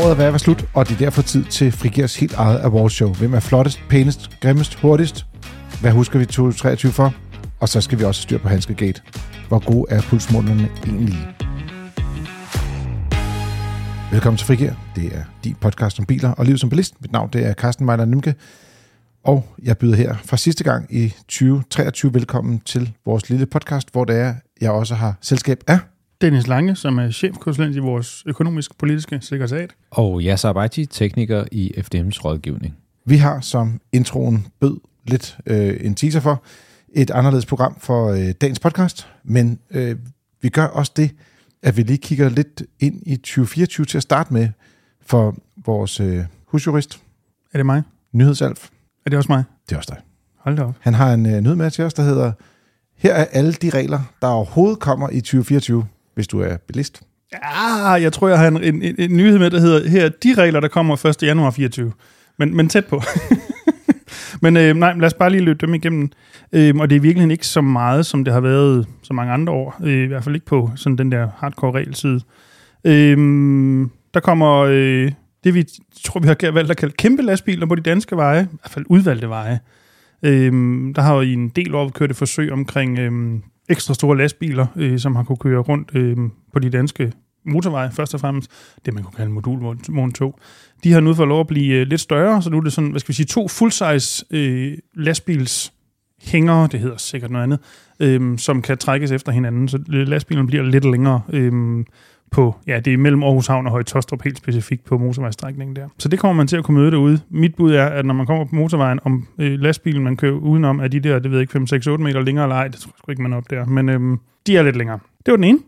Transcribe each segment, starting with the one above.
Året er ved at være slut, og det er derfor tid til Frigers helt eget awardshow. Hvem er flottest, pænest, grimmest, hurtigst? Hvad husker vi 2023 for? Og så skal vi også styre på Hanske Gate. Hvor gode er pulsmålerne egentlig? Velkommen til Frigir. Det er din podcast om biler og liv som bilist. Mit navn det er Carsten Mejler Nymke. Og jeg byder her fra sidste gang i 2023 velkommen til vores lille podcast, hvor det er, jeg også har selskab af Dennis Lange, som er chefkonsulent i vores økonomiske politiske sekretariat. Og Yasser Abaiti, tekniker i FDM's rådgivning. Vi har, som introen bød lidt øh, en teaser for, et anderledes program for øh, dagens podcast, men øh, vi gør også det, at vi lige kigger lidt ind i 2024 til at starte med for vores øh, husjurist, Er det mig? Nyhedsalf. Er det også mig? Det er også dig. Hold da op. Han har en øh, nyhed med til os, der hedder, her er alle de regler, der overhovedet kommer i 2024, hvis du er bilist. Ja, jeg tror, jeg har en, en, en, en nyhed med, der hedder, her de regler, der kommer 1. januar 24. Men, men tæt på. men øh, nej, lad os bare lige løbe dem igennem. Øh, og det er virkelig ikke så meget, som det har været så mange andre år. Øh, I hvert fald ikke på sådan den der hardcore regelside. Øh, der kommer øh, det, vi tror, vi har valgt at kalde kæmpe lastbiler på de danske veje. I hvert fald udvalgte veje. Øh, der har jo i en del år kørt et forsøg omkring øh, ekstra store lastbiler, øh, som har kunne køre rundt øh, på de danske motorveje, først og fremmest det, man kunne kalde modulvogn 2. De har nu fået lov at blive øh, lidt større, så nu er det sådan, hvad skal vi sige, to full-size øh, lastbils hængere, det hedder sikkert noget andet, øh, som kan trækkes efter hinanden, så lastbilen bliver lidt længere øh, på, ja, det er mellem Aarhus Havn og Høje Tostrup, helt specifikt på motorvejstrækningen der. Så det kommer man til at kunne møde derude. Mit bud er, at når man kommer på motorvejen, om øh, lastbilen, man kører udenom, er de der, det ved jeg ikke, 5, 6, 8 meter længere eller ej, det tror jeg sgu ikke, man er op der, men øh, de er lidt længere. Det var den ene.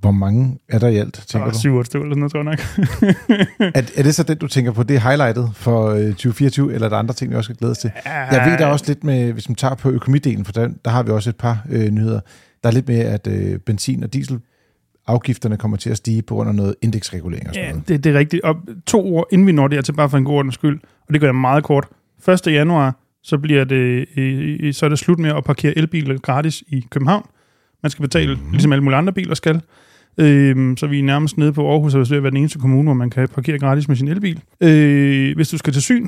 Hvor mange er der i alt, Der tænker var du? 7 8 stykker eller sådan noget, tror jeg nok. Er, er det så den, du tænker på, det er highlightet for øh, 2024, eller er der andre ting, vi også skal glæde os til? Jeg ved der er også lidt med, hvis man tager på økonomidelen, for der, der har vi også et par øh, nyheder. Der er lidt med, at øh, benzin- og dieselafgifterne kommer til at stige på grund af noget indeksregulering og sådan Ja, noget. det, det er rigtigt. Og to ord, inden vi når dertil, bare for en god ordens skyld, og det gør jeg meget kort. 1. januar, så, bliver det, øh, så er det slut med at parkere elbiler gratis i København. Man skal betale, mm. ligesom alle mulige andre biler skal. Øhm, så vi er nærmest nede på Aarhus, og ved at være den eneste kommune, hvor man kan parkere gratis med sin elbil. Øh, hvis du skal til syn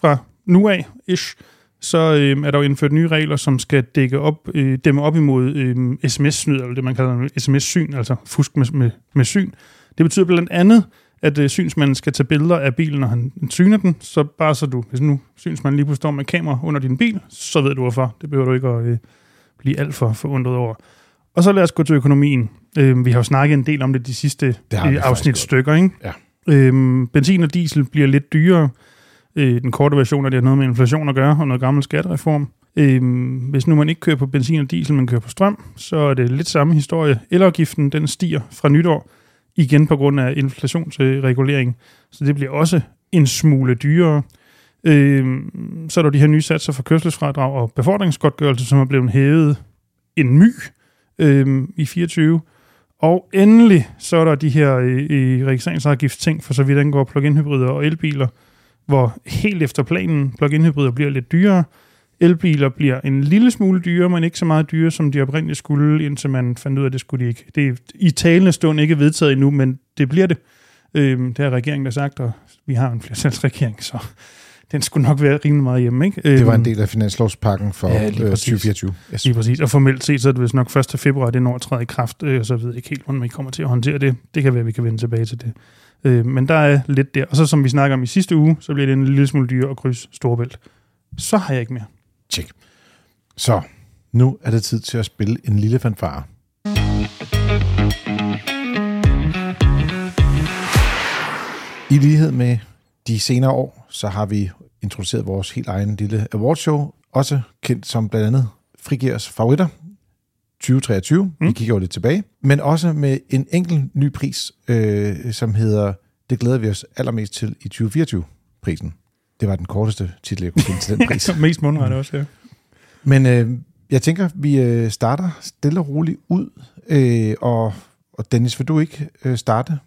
fra nu af, ish, så øh, er der jo indført nye regler, som skal dække op, øh, dæmme op imod øh, sms-snyd, eller det man kalder sms-syn, altså fusk med, med, med syn. Det betyder blandt andet, at øh, synsmanden skal tage billeder af bilen, når han syner den, så bare så du, hvis nu synsmanden lige pludselig står med kamera under din bil, så ved du hvorfor. Det behøver du ikke at øh, blive alt for forundret over. Og så lad os gå til økonomien. Øh, vi har jo snakket en del om det de sidste Det øh, afsnit stykker, ikke? Ja. Øhm, benzin og diesel bliver lidt dyrere. Øh, den korte version er, det har noget med inflation at gøre, og noget gammel skattereform. Øhm, hvis nu man ikke kører på benzin og diesel, men kører på strøm, så er det lidt samme historie. Elafgiften, den stiger fra nytår, igen på grund af inflationsregulering. Så det bliver også en smule dyrere. Øhm, så er der de her nye satser for kørselsfradrag og befordringsgodtgørelse, som er blevet hævet en my øhm, i 24. Og endelig så er der de her øh, øh, ting, for så vidt angår plug-in hybrider og elbiler, hvor helt efter planen plug-in hybrider bliver lidt dyrere. Elbiler bliver en lille smule dyrere, men ikke så meget dyre, som de oprindeligt skulle, indtil man fandt ud af, at det skulle de ikke. Det er i talende stund ikke vedtaget endnu, men det bliver det. Øhm, det har regeringen der sagt, og vi har en flertalsregering, så den skulle nok være rimelig meget hjemme. Ikke? Det var en Øhm, del af finanslovspakken for Ja, lige øh, præcis. 2024. Yes. Lige præcis. Og formelt set, så er det vist nok 1. februar, det når at træde i kraft, øh, så ved jeg ikke helt, hvordan vi kommer til at håndtere det. Det kan være, at vi kan vende tilbage til det. Øh, men der er lidt der. Og så som vi snakker om i sidste uge, så bliver det en lille smule dyrere at krydse Storebælt. Så har jeg ikke mere. Tjek. Så, nu er det tid til at spille en lille fanfare. I lighed med de senere år, så har vi introduceret vores helt egen lille awardshow, også kendt som blandt andet Frigærs favoritter 2023. Mm. Vi kigger jo lidt tilbage. Men også med en enkelt ny pris, øh, som hedder Det glæder vi os allermest til i 2024-prisen. Det var den korteste titel, jeg kunne finde til den pris. Mest mundret også, ja. Men øh, jeg tænker, vi øh, starter stille og roligt ud. Øh, og, og Dennis, vil du ikke øh, starte?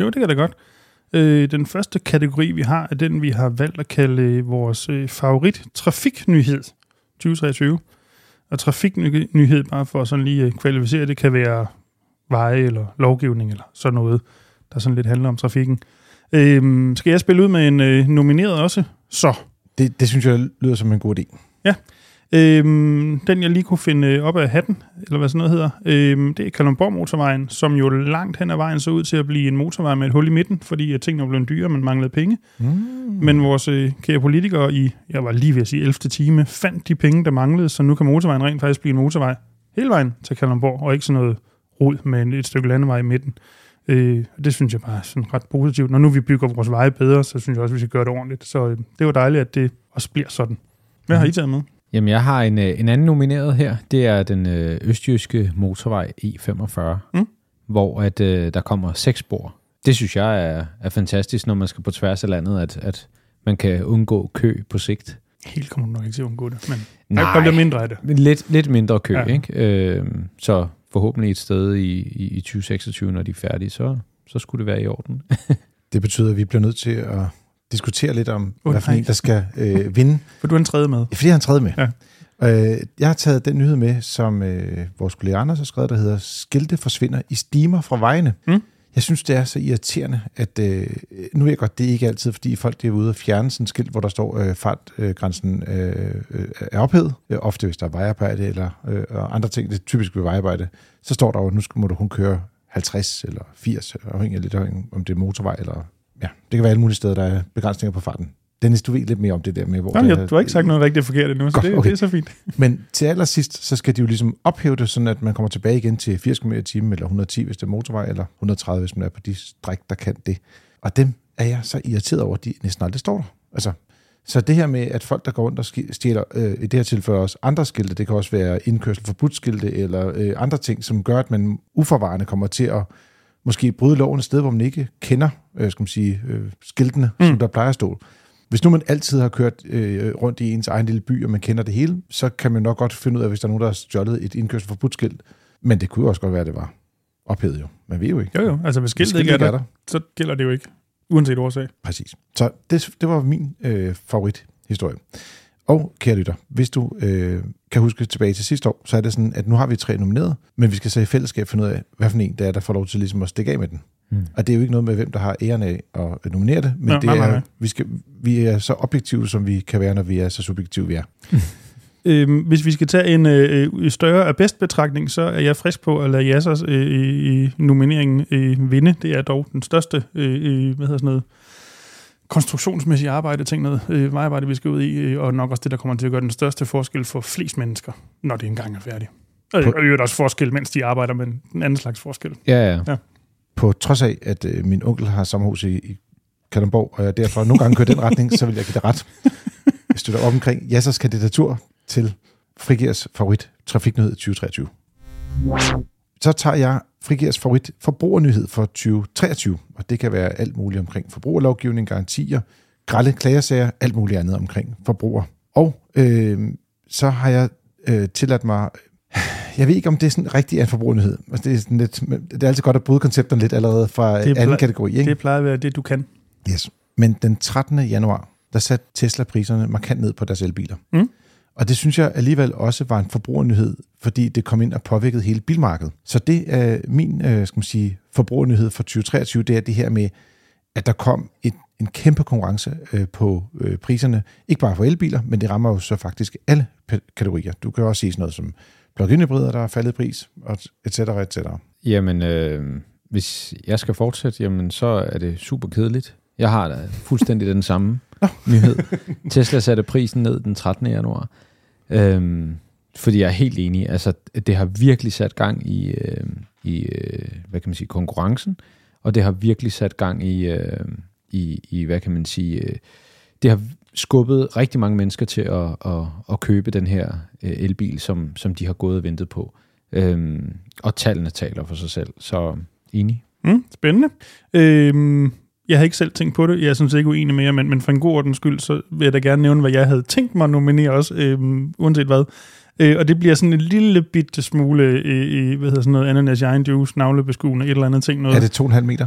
Jo, det kan da godt. Øh, den første kategori, vi har, er den, vi har valgt at kalde vores øh, favorit trafiknyhed 2023. Og trafiknyhed, bare for at sådan lige øh, kvalificere, det kan være veje eller lovgivning eller sådan noget, der sådan lidt handler om trafikken. Øhm, skal jeg spille ud med en øh, nomineret også? Så. Det, det synes jeg lyder som en god idé. Øhm, den, jeg lige kunne finde op af hatten, eller hvad sådan noget hedder, øhm, det er Kalundborg Motorvejen, som jo langt hen ad vejen så ud til at blive en motorvej med et hul i midten, fordi at tingene var blevet dyre, man manglede penge. Mm. Men vores øh, kære politikere i, jeg var lige ved at sige 11. time, fandt de penge, der manglede, så nu kan motorvejen rent faktisk blive en motorvej hele vejen til Kalundborg, og ikke sådan noget rod med et stykke landevej i midten. Øh, det synes jeg bare er sådan ret positivt. Når nu vi bygger vores veje bedre, så synes jeg også, vi skal gøre det ordentligt. Så øh, det var dejligt, at det også bliver sådan. Hvad har I taget med? Jamen, jeg har en, øh, en anden nomineret her. Det er den øh, østjyske motorvej E45, Mm. hvor at, øh, der kommer seks spor. Det synes jeg er, er fantastisk, når man skal på tværs af landet, at, at man kan undgå kø på sigt. Helt kommer du nok ikke til at undgå det, men Nej. der bliver mindre af det. Lidt, lidt mindre kø, ja. ikke? Øh, så forhåbentlig et sted i, i, i 2026, når de er færdige, så, så skulle det være i orden. Det betyder, at vi bliver nødt til at diskutere lidt om, Åh, hvad for nej. en, der skal øh, vinde. For du er en tredje med. Fordi jeg har en tredje med. Ja. Øh, jeg har taget den nyhed med, som øh, vores kollega Anders har skrevet, der hedder Skilte forsvinder i stimer fra vejene. Mm. Jeg synes, det er så irriterende, at øh, nu er jeg godt, det er ikke altid, fordi folk det er ude og fjerne sådan et skilt, hvor der står, øh, fartgrænsen øh, øh, er ophævet. Øh, ofte hvis der er vejarbejde eller øh, og andre ting, det er typisk ved vejarbejde, så står der jo, at nu skal- må du kun køre 50 eller 80, afhængig af lidt om det er motorvej eller... Ja, det kan være alle mulige steder, der er begrænsninger på farten. Dennis, du ved lidt mere om det der med, hvor... Jamen, jeg, du har ikke sagt noget rigtig forkert endnu, så Godt, det, okay. det er så fint. Men til allersidst, så skal de jo ligesom ophæve det, sådan at man kommer tilbage igen til 80 km i timen, eller 110, hvis det er motorvej, eller 130, hvis man er på de stræk, der kan det. Og dem er jeg så irriteret over, at de næsten aldrig står der. Altså, så det her med, at folk, der går rundt og stjæler, øh, i det her tilfælde også andre skilte, det kan også være indkørsel forbudt skilte, eller øh, andre ting, som gør, at man uforvarende kommer til at måske bryde loven et sted, hvor man ikke kender øh, skal man sige, øh, skiltene, mm. som der plejer at stå. Hvis nu man altid har kørt øh, rundt i ens egen lille by, og man kender det hele, så kan man nok godt finde ud af, hvis der er nogen, der har stjålet et indkørsel forbudt skilt. Men det kunne også godt være, at det var ophævet jo. Man ved jo ikke. Jo, jo. Altså, hvis skiltet Skiltet ikke er der, så gælder det jo ikke. Uanset årsag. Præcis. Så det, det var min øh, favorithistorie. Og kære lytter, hvis du øh, kan huske tilbage til sidste år, så er det sådan, at nu har vi tre nomineret, men vi skal så i fællesskab finde ud af, hvad for en der er, der får lov til ligesom at stikke af med den. Mm. Og det er jo ikke noget med, hvem der har æren af at nominere det, men Nå, det nej, er, nej, nej. Vi, skal, vi er så objektive, som vi kan være, når vi er så subjektive, vi er. Øhm, hvis vi skal tage en øh, større af bedst betragtning, så er jeg frisk på at lade Yassers øh, i, i nomineringen øh, vinde. Det er dog den største, øh, øh, hvad hedder sådan noget, konstruktionsmæssige arbejde, ting noget, øh, vejarbejde, vi skal ud i, øh, og nok også det, der kommer til at gøre den største forskel for flest mennesker, når det engang er færdigt. Og og i øvrigt også forskel, mens de arbejder, men en anden slags forskel. Ja, ja. På trods af, at øh, min onkel har sommerhus i, i Kalundborg, og jeg derfor nogle gange kører den retning, så vil jeg give dig ret. Jeg støtter op omkring Jassers kandidatur til Frigers favorit trafiknyhed 2023. Så tager jeg Frigers favorit forbrugernyhed for 2023, og det kan være alt muligt omkring forbrugerlovgivning, garantier, grælde klagesager, alt muligt andet omkring forbruger. Og øh, så har jeg øh, tilladt mig jeg ved ikke, om det er sådan rigtig en forbrugernyhed. Altså, det, er sådan lidt, det er altid godt at bryde koncepterne lidt allerede fra Det anden kategori. Ikke? Det plejer at være det, du kan. Yes. Men den 13. januar, der satte Tesla priserne markant ned på deres elbiler. Mm. Og det synes jeg alligevel også var en forbrugernyhed, fordi det kom ind og påvirkede hele bilmarkedet. Så det er min øh, skal man sige, forbrugernyhed for 2023, det er det her med, at der kom et, en kæmpe konkurrence øh, på øh, priserne. Ikke bare for elbiler, men det rammer jo så faktisk alle kategorier. Du kan også sige sådan noget som plug-in hybrider, der er faldet i pris, og et cetera, et cetera. Jamen, øh, hvis jeg skal fortsætte, jamen, så er det super kedeligt. Jeg har da fuldstændig den samme nyhed. Tesla satte prisen ned den 13. januar. Øhm, fordi jeg er helt enig. Altså, det har virkelig sat gang i, øh, i øh, hvad kan man sige, konkurrencen, og det har virkelig sat gang i, øh, i, i hvad kan man sige, øh, det har skubbet rigtig mange mennesker til at, at, at købe den her øh, elbil, som, som de har gået og ventet på. Øhm, og tallene taler for sig selv, så enig. Mm, spændende. Øhm, jeg har ikke selv tænkt på det. Jeg er sådan set ikke uenig med jer, men, men for en god ordens skyld, så vil jeg da gerne nævne, hvad jeg havde tænkt mig at nominere også, øhm, uanset hvad. Øh, og det bliver sådan en lille bitte smule, øh, øh, hvad hedder sådan noget, ananas giant juice, navlebeskuende, et eller andet ting. Noget. Er det 2,5 meter?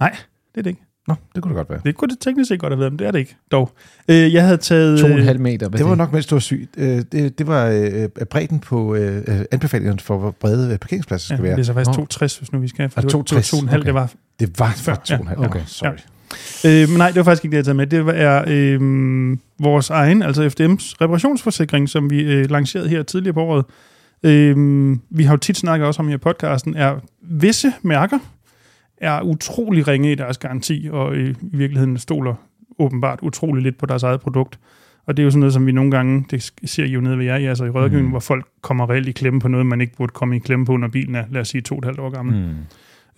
Nej, det er det ikke. Nå, det kunne det godt være. Det kunne det teknisk set godt have været, men det er det ikke, dog. Øh, jeg havde taget... To og en halv meter. Hvad Det var nok, mens du var syg. Øh, Det, det var øh, bredden på øh, øh, anbefalingerne for, hvor brede øh, parkeringspladser Ja, skal det være. er så faktisk Nå. 260, hvis nu vi skal. For Ah, det var, det var 260, 2,5, okay. det var Det var for Ja, 2,5. okay. Sorry. Øh, men nej, det var faktisk ikke det, jeg taget med. Det er øh, vores egen, altså FDM's reparationsforsikring, som vi øh, lancerede her tidligere på året. Øh, vi har jo tit snakket også om i podcasten, er visse mærker er utrolig ringe i deres garanti, og i virkeligheden stoler åbenbart utrolig lidt på deres eget produkt. Og det er jo sådan noget, som vi nogle gange, det ser I jo nede ved jer, altså i rådgivningen, mm. hvor folk kommer reelt i klemme på noget, man ikke burde komme i klemme på, når bilen er, lad os sige, to og et halvt år gammel. Mm.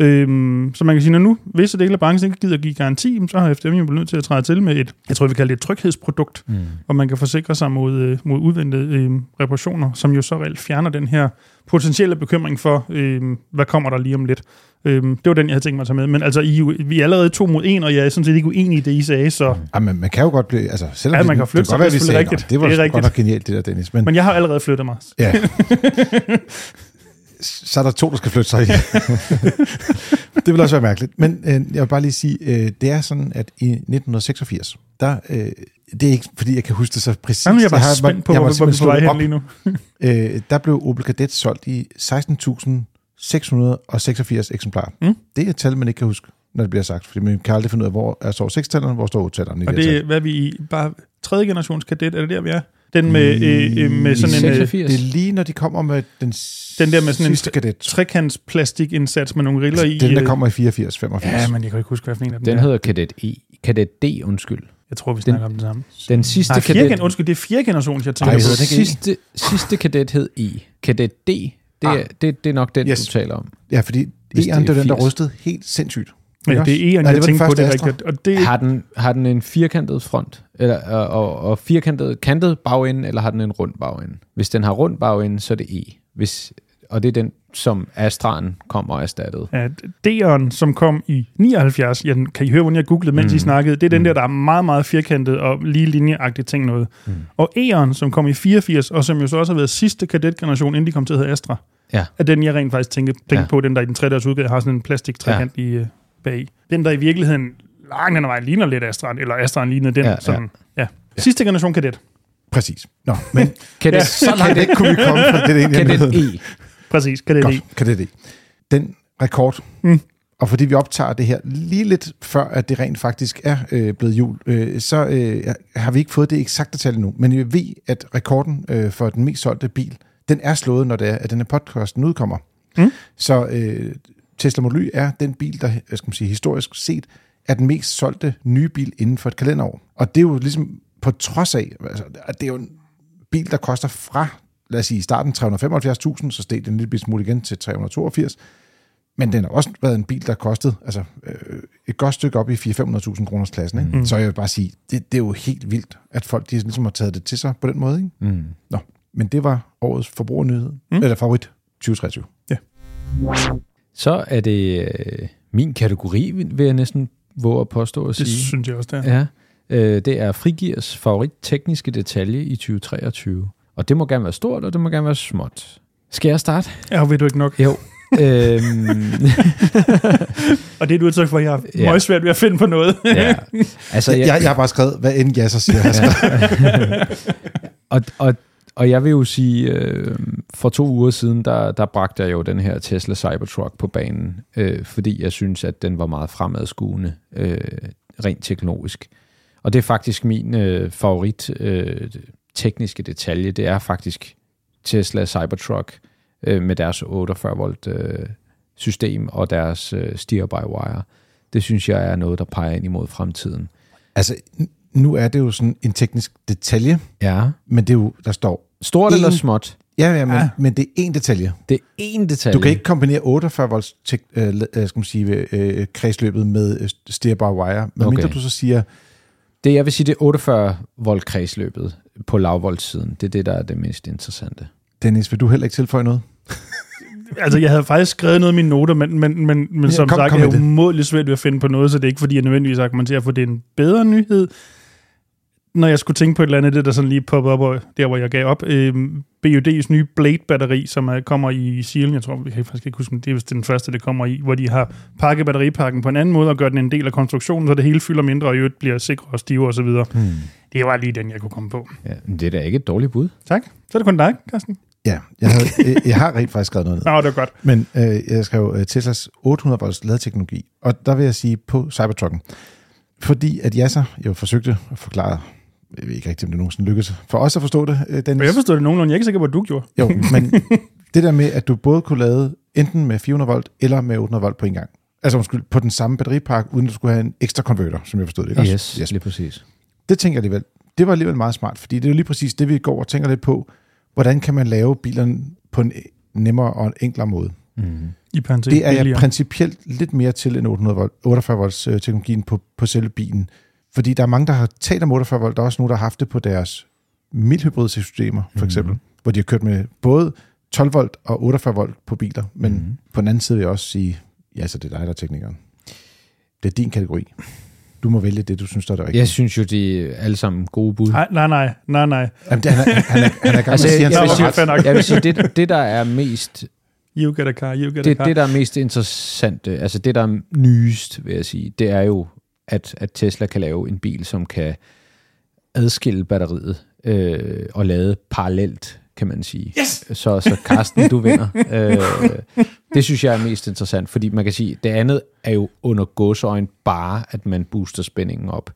Øhm, så man kan sige, når nu visse dele af branchen ikke gider at give garanti, så har FDM jo blevet nødt til at træde til med et, jeg tror vi kalder det et tryghedsprodukt, mm. hvor man kan forsikre sig mod, øh, mod udvendte øh, reparationer, som jo så reelt fjerner den her potentielle bekymring for, øh, hvad kommer der lige om lidt. Øhm, det var den, jeg havde tænkt mig at tage med. Men altså, I, vi er allerede to mod en, og jeg er sådan set ikke uenig i det, I sagde. Så... Ja, men man kan jo godt blive... Altså, selvom ja, man kan flytte sig, det, det er rigtigt. Det var det er rigtigt. godt nok genialt, det der, Dennis. Men, men jeg har allerede flyttet mig. Ja. så er der to, der skal flytte sig i. det vil også være mærkeligt. Men øh, jeg vil bare lige sige, øh, det er sådan, at i 1986, der, øh, det er ikke, fordi jeg kan huske det så præcis. Jamen, jeg bare jeg spændt på, hvor vi står hen lige nu. øh, der blev Opel Kadett solgt i 16.686 eksemplarer. Mm. Det er et tal, man ikke kan huske, når det bliver sagt, fordi man kan aldrig finde ud af, hvor er så 6 hvor står 8 Og det er, hvad er vi i? Bare tredje generations Kadett, er det der, vi er? Den med, øh, øh, med sådan en... Øh, det er lige, når de kommer med den Den der med sådan en kadet. trekants plastikindsats med nogle riller i. Den, der øh, kommer i 84, 85. Ja, men jeg kan ikke huske, hvad for en af dem Den hedder Kadett E. Kadett D, undskyld. Jeg tror, vi snakker den, om den samme. Den sidste Nej, kadet... Undskyld, det er fjerde generation, jeg tænker. Ej, det sidste, sidste kadet hed E. Kadett D, det, ah. det, det er nok den, yes. du taler om. Ja, fordi E'eren, det er den, der rystede helt sindssygt. Men det er E'eren, jeg tænker på det rigtigt. Og det... Har, den, har den en firkantet front? Eller, og, og firkantet kantet bagende, eller har den en rund bagende? Hvis den har rund bagende, så er det E. Hvis, og det er den, som Astraen kommer og erstattet. Ja, D'eren, som kom i 79, ja, kan I høre, hvordan jeg googlede, mens mm. I snakkede, det er den mm. der, der er meget, meget firkantet og lige linjeagtigt ting noget. Mm. Og E'eren, som kom i 84, og som jo så også har været sidste kadetgeneration, inden de kom til at hedde Astra, ja. er den, jeg rent faktisk tænker, tænker ja. på, den der i den 3 udgave har sådan en plastik trekant ja. i, uh, bag. Den, der i virkeligheden langt hen ad vejen ligner lidt Astra, eller Astra ligner den. Ja, sådan, ja. ja. Sidste generation kadet. Præcis. Nå, men kadet, ja, så langt kadet, kunne vi komme fra det, det Kadet E. Præcis, kadet E. Kadet E. Den rekord, mm. og fordi vi optager det her lige lidt før, at det rent faktisk er øh, blevet jul, øh, så øh, har vi ikke fået det eksakte tal endnu. Men vi ved, at rekorden øh, for den mest solgte bil, den er slået, når det er, at denne podcasten udkommer. Mm. Så øh, Tesla Model Y er den bil, der skal man sige, historisk set er den mest solgte nye bil inden for et kalenderår. Og det er jo ligesom på trods af, altså, at det er jo en bil, der koster fra, lad os sige, i starten 375.000, så steg den en lille smule igen til 382. Men den har også været en bil, der kostede altså, øh, et godt stykke op i 400-500.000 kroners klassen. Ikke? Mm. Så jeg vil bare sige, det, det er jo helt vildt, at folk de ligesom har taget det til sig på den måde. Ikke? Mm. Nå, men det var årets forbrugernyhed, mm. eller favorit 2023. Ja. Så er det øh, min kategori, vil jeg næsten våge at påstå at sige. Det synes jeg også, det er. Ja. Øh, det er Frigirs favorit tekniske detalje i 2023. Og det må gerne være stort, og det må gerne være småt. Skal jeg starte? Ja, ved du ikke nok. Jo. øhm. og det er du udtryk for, at jeg har ja. meget svært ved at finde på noget. ja. altså, jeg, jeg, jeg har bare skrevet, hvad end jeg så siger. ja. og, og og jeg vil jo sige, øh, for to uger siden, der, der bragte jeg jo den her Tesla Cybertruck på banen, øh, fordi jeg synes, at den var meget fremadskuende, øh, rent teknologisk. Og det er faktisk min øh, favorit øh, tekniske detalje, det er faktisk Tesla Cybertruck øh, med deres 48 volt øh, system og deres øh, steer-by-wire. Det synes jeg er noget, der peger ind imod fremtiden. Altså, nu er det jo sådan en teknisk detalje, ja. men det er jo, der står Stort en, eller småt? Ja, ja, men, ja. men det er en detalje. Det er en detalje. Du kan ikke kombinere 48 volts tek, øh, skal man sige, øh, kredsløbet med øh, steerbar wire, medmindre okay. du så siger... Det, jeg vil sige, det er 48 volt kredsløbet på lavvoltssiden. Det er det, der er det mest interessante. Dennis, vil du heller ikke tilføje noget? altså, jeg havde faktisk skrevet noget i mine noter, men, men, men, men ja, som kom, sagt, kom jeg er umådeligt svært ved at finde på noget, så det er ikke, fordi jeg nødvendigvis argumenterer for, at det er en bedre nyhed når jeg skulle tænke på et eller andet, det der sådan lige poppede op, der hvor jeg gav op, øh, BUD's nye Blade-batteri, som er, kommer i Silen, jeg tror, vi kan faktisk ikke huske, det er vist den første, det kommer i, hvor de har pakket batteripakken på en anden måde og gør den en del af konstruktionen, så det hele fylder mindre og i øvrigt bliver sikre og stive osv. Hmm. Det var lige den, jeg kunne komme på. Ja, det er da ikke et dårligt bud. Tak. Så er det kun dig, Carsten. Ja, jeg, havde, jeg har rent faktisk skrevet noget ned. Nå, det er godt. Men øh, jeg skrev uh, Teslas 800 volts ladteknologi, og der vil jeg sige på Cybertrucken, fordi at Yasser jo forsøgte at forklare, jeg ved ikke rigtig, om det nogensinde lykkedes for os at forstå det, øh, Dennis. Jeg forstod det nogenlunde. Jeg er ikke sikker på, at du gjorde. Jo, men det der med, at du både kunne lade enten med 400 volt eller med 800 volt på en gang. Altså undskyld, på den samme batteripark, uden at du skulle have en ekstra konverter, som jeg forstod det. Ikke? Yes, yes, lige præcis. Det tænker jeg alligevel. Det var alligevel meget smart, fordi det er jo lige præcis det, vi går og tænker lidt på. Hvordan kan man lave bilerne på en nemmere og en enklere måde? Mm. I Det er jeg principielt lidt mere til end 800 volt, 48 volts øh, teknologien på, på selve bilen. Fordi der er mange, der har talt om 48 volt. Der er også nogle, der har haft det på deres mildhybridsystemer, for Mhm. eksempel. Hvor de har kørt med både 12 volt og 48 volt på biler. Men Mhm. på den anden side vil jeg også sige, ja, så det er dig, der er teknikeren. Det er din kategori. Du må vælge det, du synes, der er det rigtige. Jeg synes jo, de er alle sammen gode bud. Nej, nej, nej, nej, nej. Jamen, det, han, er, han, er, han er gang Altså, med at sige, jeg, han vil siger sige, jeg vil sige, det, det der er mest You get a car, you get a det, car. det, der er mest interessant, altså det, der er nyest, vil jeg sige, det er jo, at, at Tesla kan lave en bil, som kan adskille batteriet øh, og lade parallelt, kan man sige. Yes! Så, så Karsten, du vinder. øh, det synes jeg er mest interessant, fordi man kan sige, det andet er jo under gåseøjen bare, at man booster spændingen op.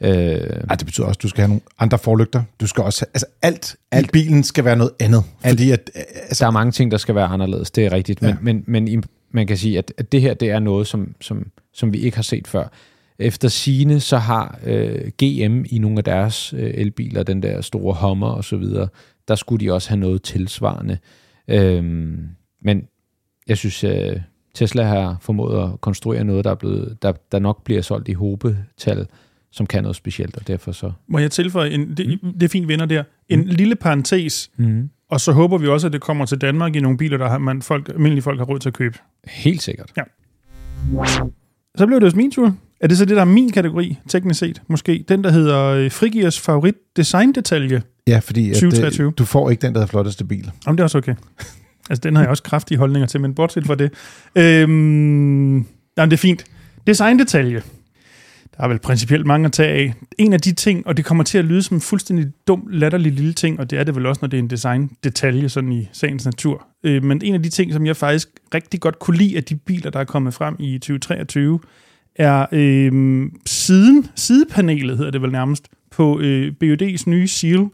Øh, Ej, det betyder også, at du skal have nogle andre forlygter. Du skal også have, altså alt, alt Alt. i bilen skal være noget andet. Fordi at, øh, altså, der er mange ting, der skal være anderledes, det er rigtigt, men, Ja. men, men i- man kan sige, at, at det her det er noget, som, som, som vi ikke har set før. Efter sine så har øh, GM i nogle af deres øh, elbiler, den der store Hummer og så videre, der skulle de også have noget tilsvarende. Øhm, men jeg synes, øh, Tesla har formået at konstruere noget, der, er blevet, der, der nok bliver solgt i hobetal, som kan noget specielt, og derfor så... Må jeg tilføje, en, det, det er fint venner der, en lille parentes, Mm. og så håber vi også, at det kommer til Danmark i nogle biler, der har, man, folk, almindelige folk har råd til at købe. Helt sikkert. Så blev det også min tur. Er det så det, der er min kategori, teknisk set, måske? Den, der hedder øh, Frigiers favorit designdetalje. ja, fordi at, 2023. øh, du får ikke den, der er flotteste bil. Om det er også okay. Altså, den har jeg også kraftige holdninger til, men bortset fra det. Øhm, jamen, det er fint. Designdetalje. Der er vel principielt mange at tage af. En af de ting, og det kommer til at lyde som en fuldstændig dum, latterlig lille ting, og det er det vel også, når det er en designdetalje, sådan i sagens natur. Øh, men en af de ting, som jeg faktisk rigtig godt kunne lide af de biler, der er kommet frem i 2023, er øh, siden, sidepanelet, hedder det vel nærmest, på øh, BUD's nye Seal.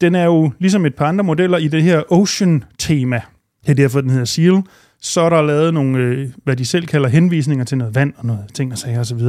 Den er jo ligesom et par andre modeller i det her Ocean-tema. Det er derfor, den hedder Seal. Så er der lavet nogle, øh, hvad de selv kalder henvisninger til noget vand og noget ting og sager osv.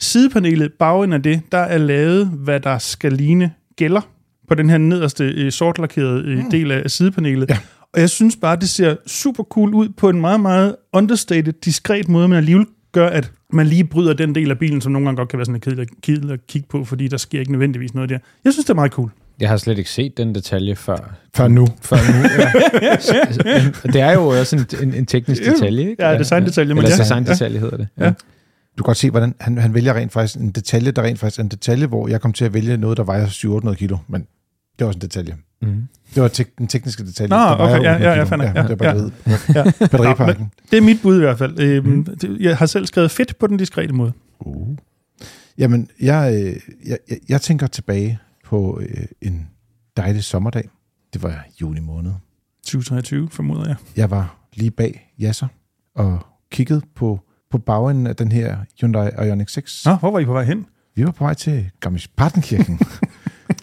Sidepanelet, bagenden af det, der er lavet, hvad der skal ligne gælder på den her nederste øh, sortlakkerede øh, del af sidepanelet. Ja. Og jeg synes bare, det ser super cool ud på en meget, meget understated, diskret måde, men alligevel gør, at man lige bryder den del af bilen, som nogle gange godt kan være sådan lidt kedelig, at kigge på, fordi der sker ikke nødvendigvis noget der. Jeg synes, det er meget cool. Jeg har slet ikke set den detalje før. Før nu. Før nu, ja. Det er jo også en, en, en teknisk detalje, ikke? Ja, designdetalje, Eller ja. designdetalje hedder det. Ja. Du kan godt se, hvordan han, han vælger rent faktisk en detalje, der rent faktisk er en detalje, hvor jeg kom til at vælge noget, der vejer 700 kilo, men det er også en detalje. Mm. Det var tek- den tekniske detalje. Nå, der okay, ja, 800 ja, ja, nok. ja, Ja, det er batteriet. Ja. Batteripakken. Det er mit bud i hvert fald. Øhm, det- Jeg har selv skrevet fedt på den diskrete måde. Uh. Jamen, jeg, øh, jeg, jeg, jeg tænker tilbage på øh, en dejlig sommerdag. Det var juni måned. 2023, formoder jeg. Jeg var lige bag Yasser og kiggede på, på bagenden af den her Hyundai Ioniq 6. Nå, hvor var I på vej hen? Vi var på vej til Garmisch-Partenkirken.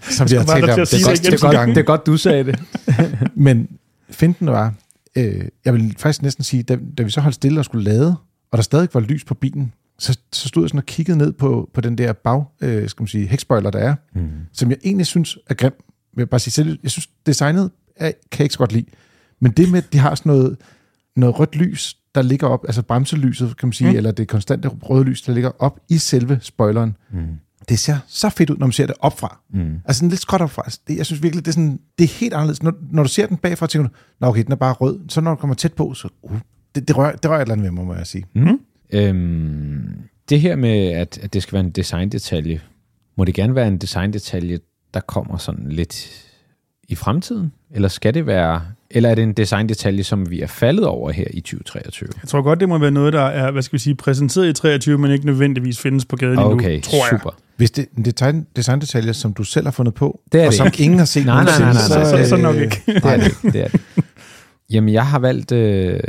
som vi har talt om Det, det godt, det, godt, det er godt, du sagde det. Men finten var, øh, jeg vil faktisk næsten sige, da, da vi så holdt stille og skulle lade, og der stadig var lys på bilen, så, så stod jeg sådan og kiggede ned på, på den der bag, øh, skal man sige, hækspoiler, der er, Mm. som jeg egentlig synes er grim. Vil jeg bare sige selv, jeg synes, designet er, kan jeg ikke så godt lide. Men det med, at de har sådan noget, noget rødt lys, der ligger op, altså bremselyset, kan man sige, mm. eller det konstante røde lys, der ligger op i selve spoileren, Mm. Det ser så fedt ud, når man ser det opfra. Mm. Altså sådan lidt skråt opfra. Altså, Det, jeg synes virkelig, det er, sådan, det er helt anderledes. Når, når du ser den bagfra, tænker du, Nå, okay, den er bare rød. Så når du kommer tæt på, så uh, det, det, rører, det rører et eller andet ved mig, må jeg sige. Mm. Øhm, det her med, at, at det skal være en designdetalje, må det gerne være en designdetalje, der kommer sådan lidt i fremtiden? Eller skal det være, eller er det en designdetalje, som vi er faldet over her i 2023? Jeg tror godt, det må være noget, der er, hvad skal vi sige, præsenteret i 23, men ikke nødvendigvis findes på gaden Okay, endnu, tror jeg. super. Hvis det er en design, designdetalje, som du selv har fundet på, Det er og det som ikke. ingen har set Nej, nej, nej, nej, nej, så- øh, så nok ikke. Det er det, det er det. Jamen, jeg har valgt... Øh,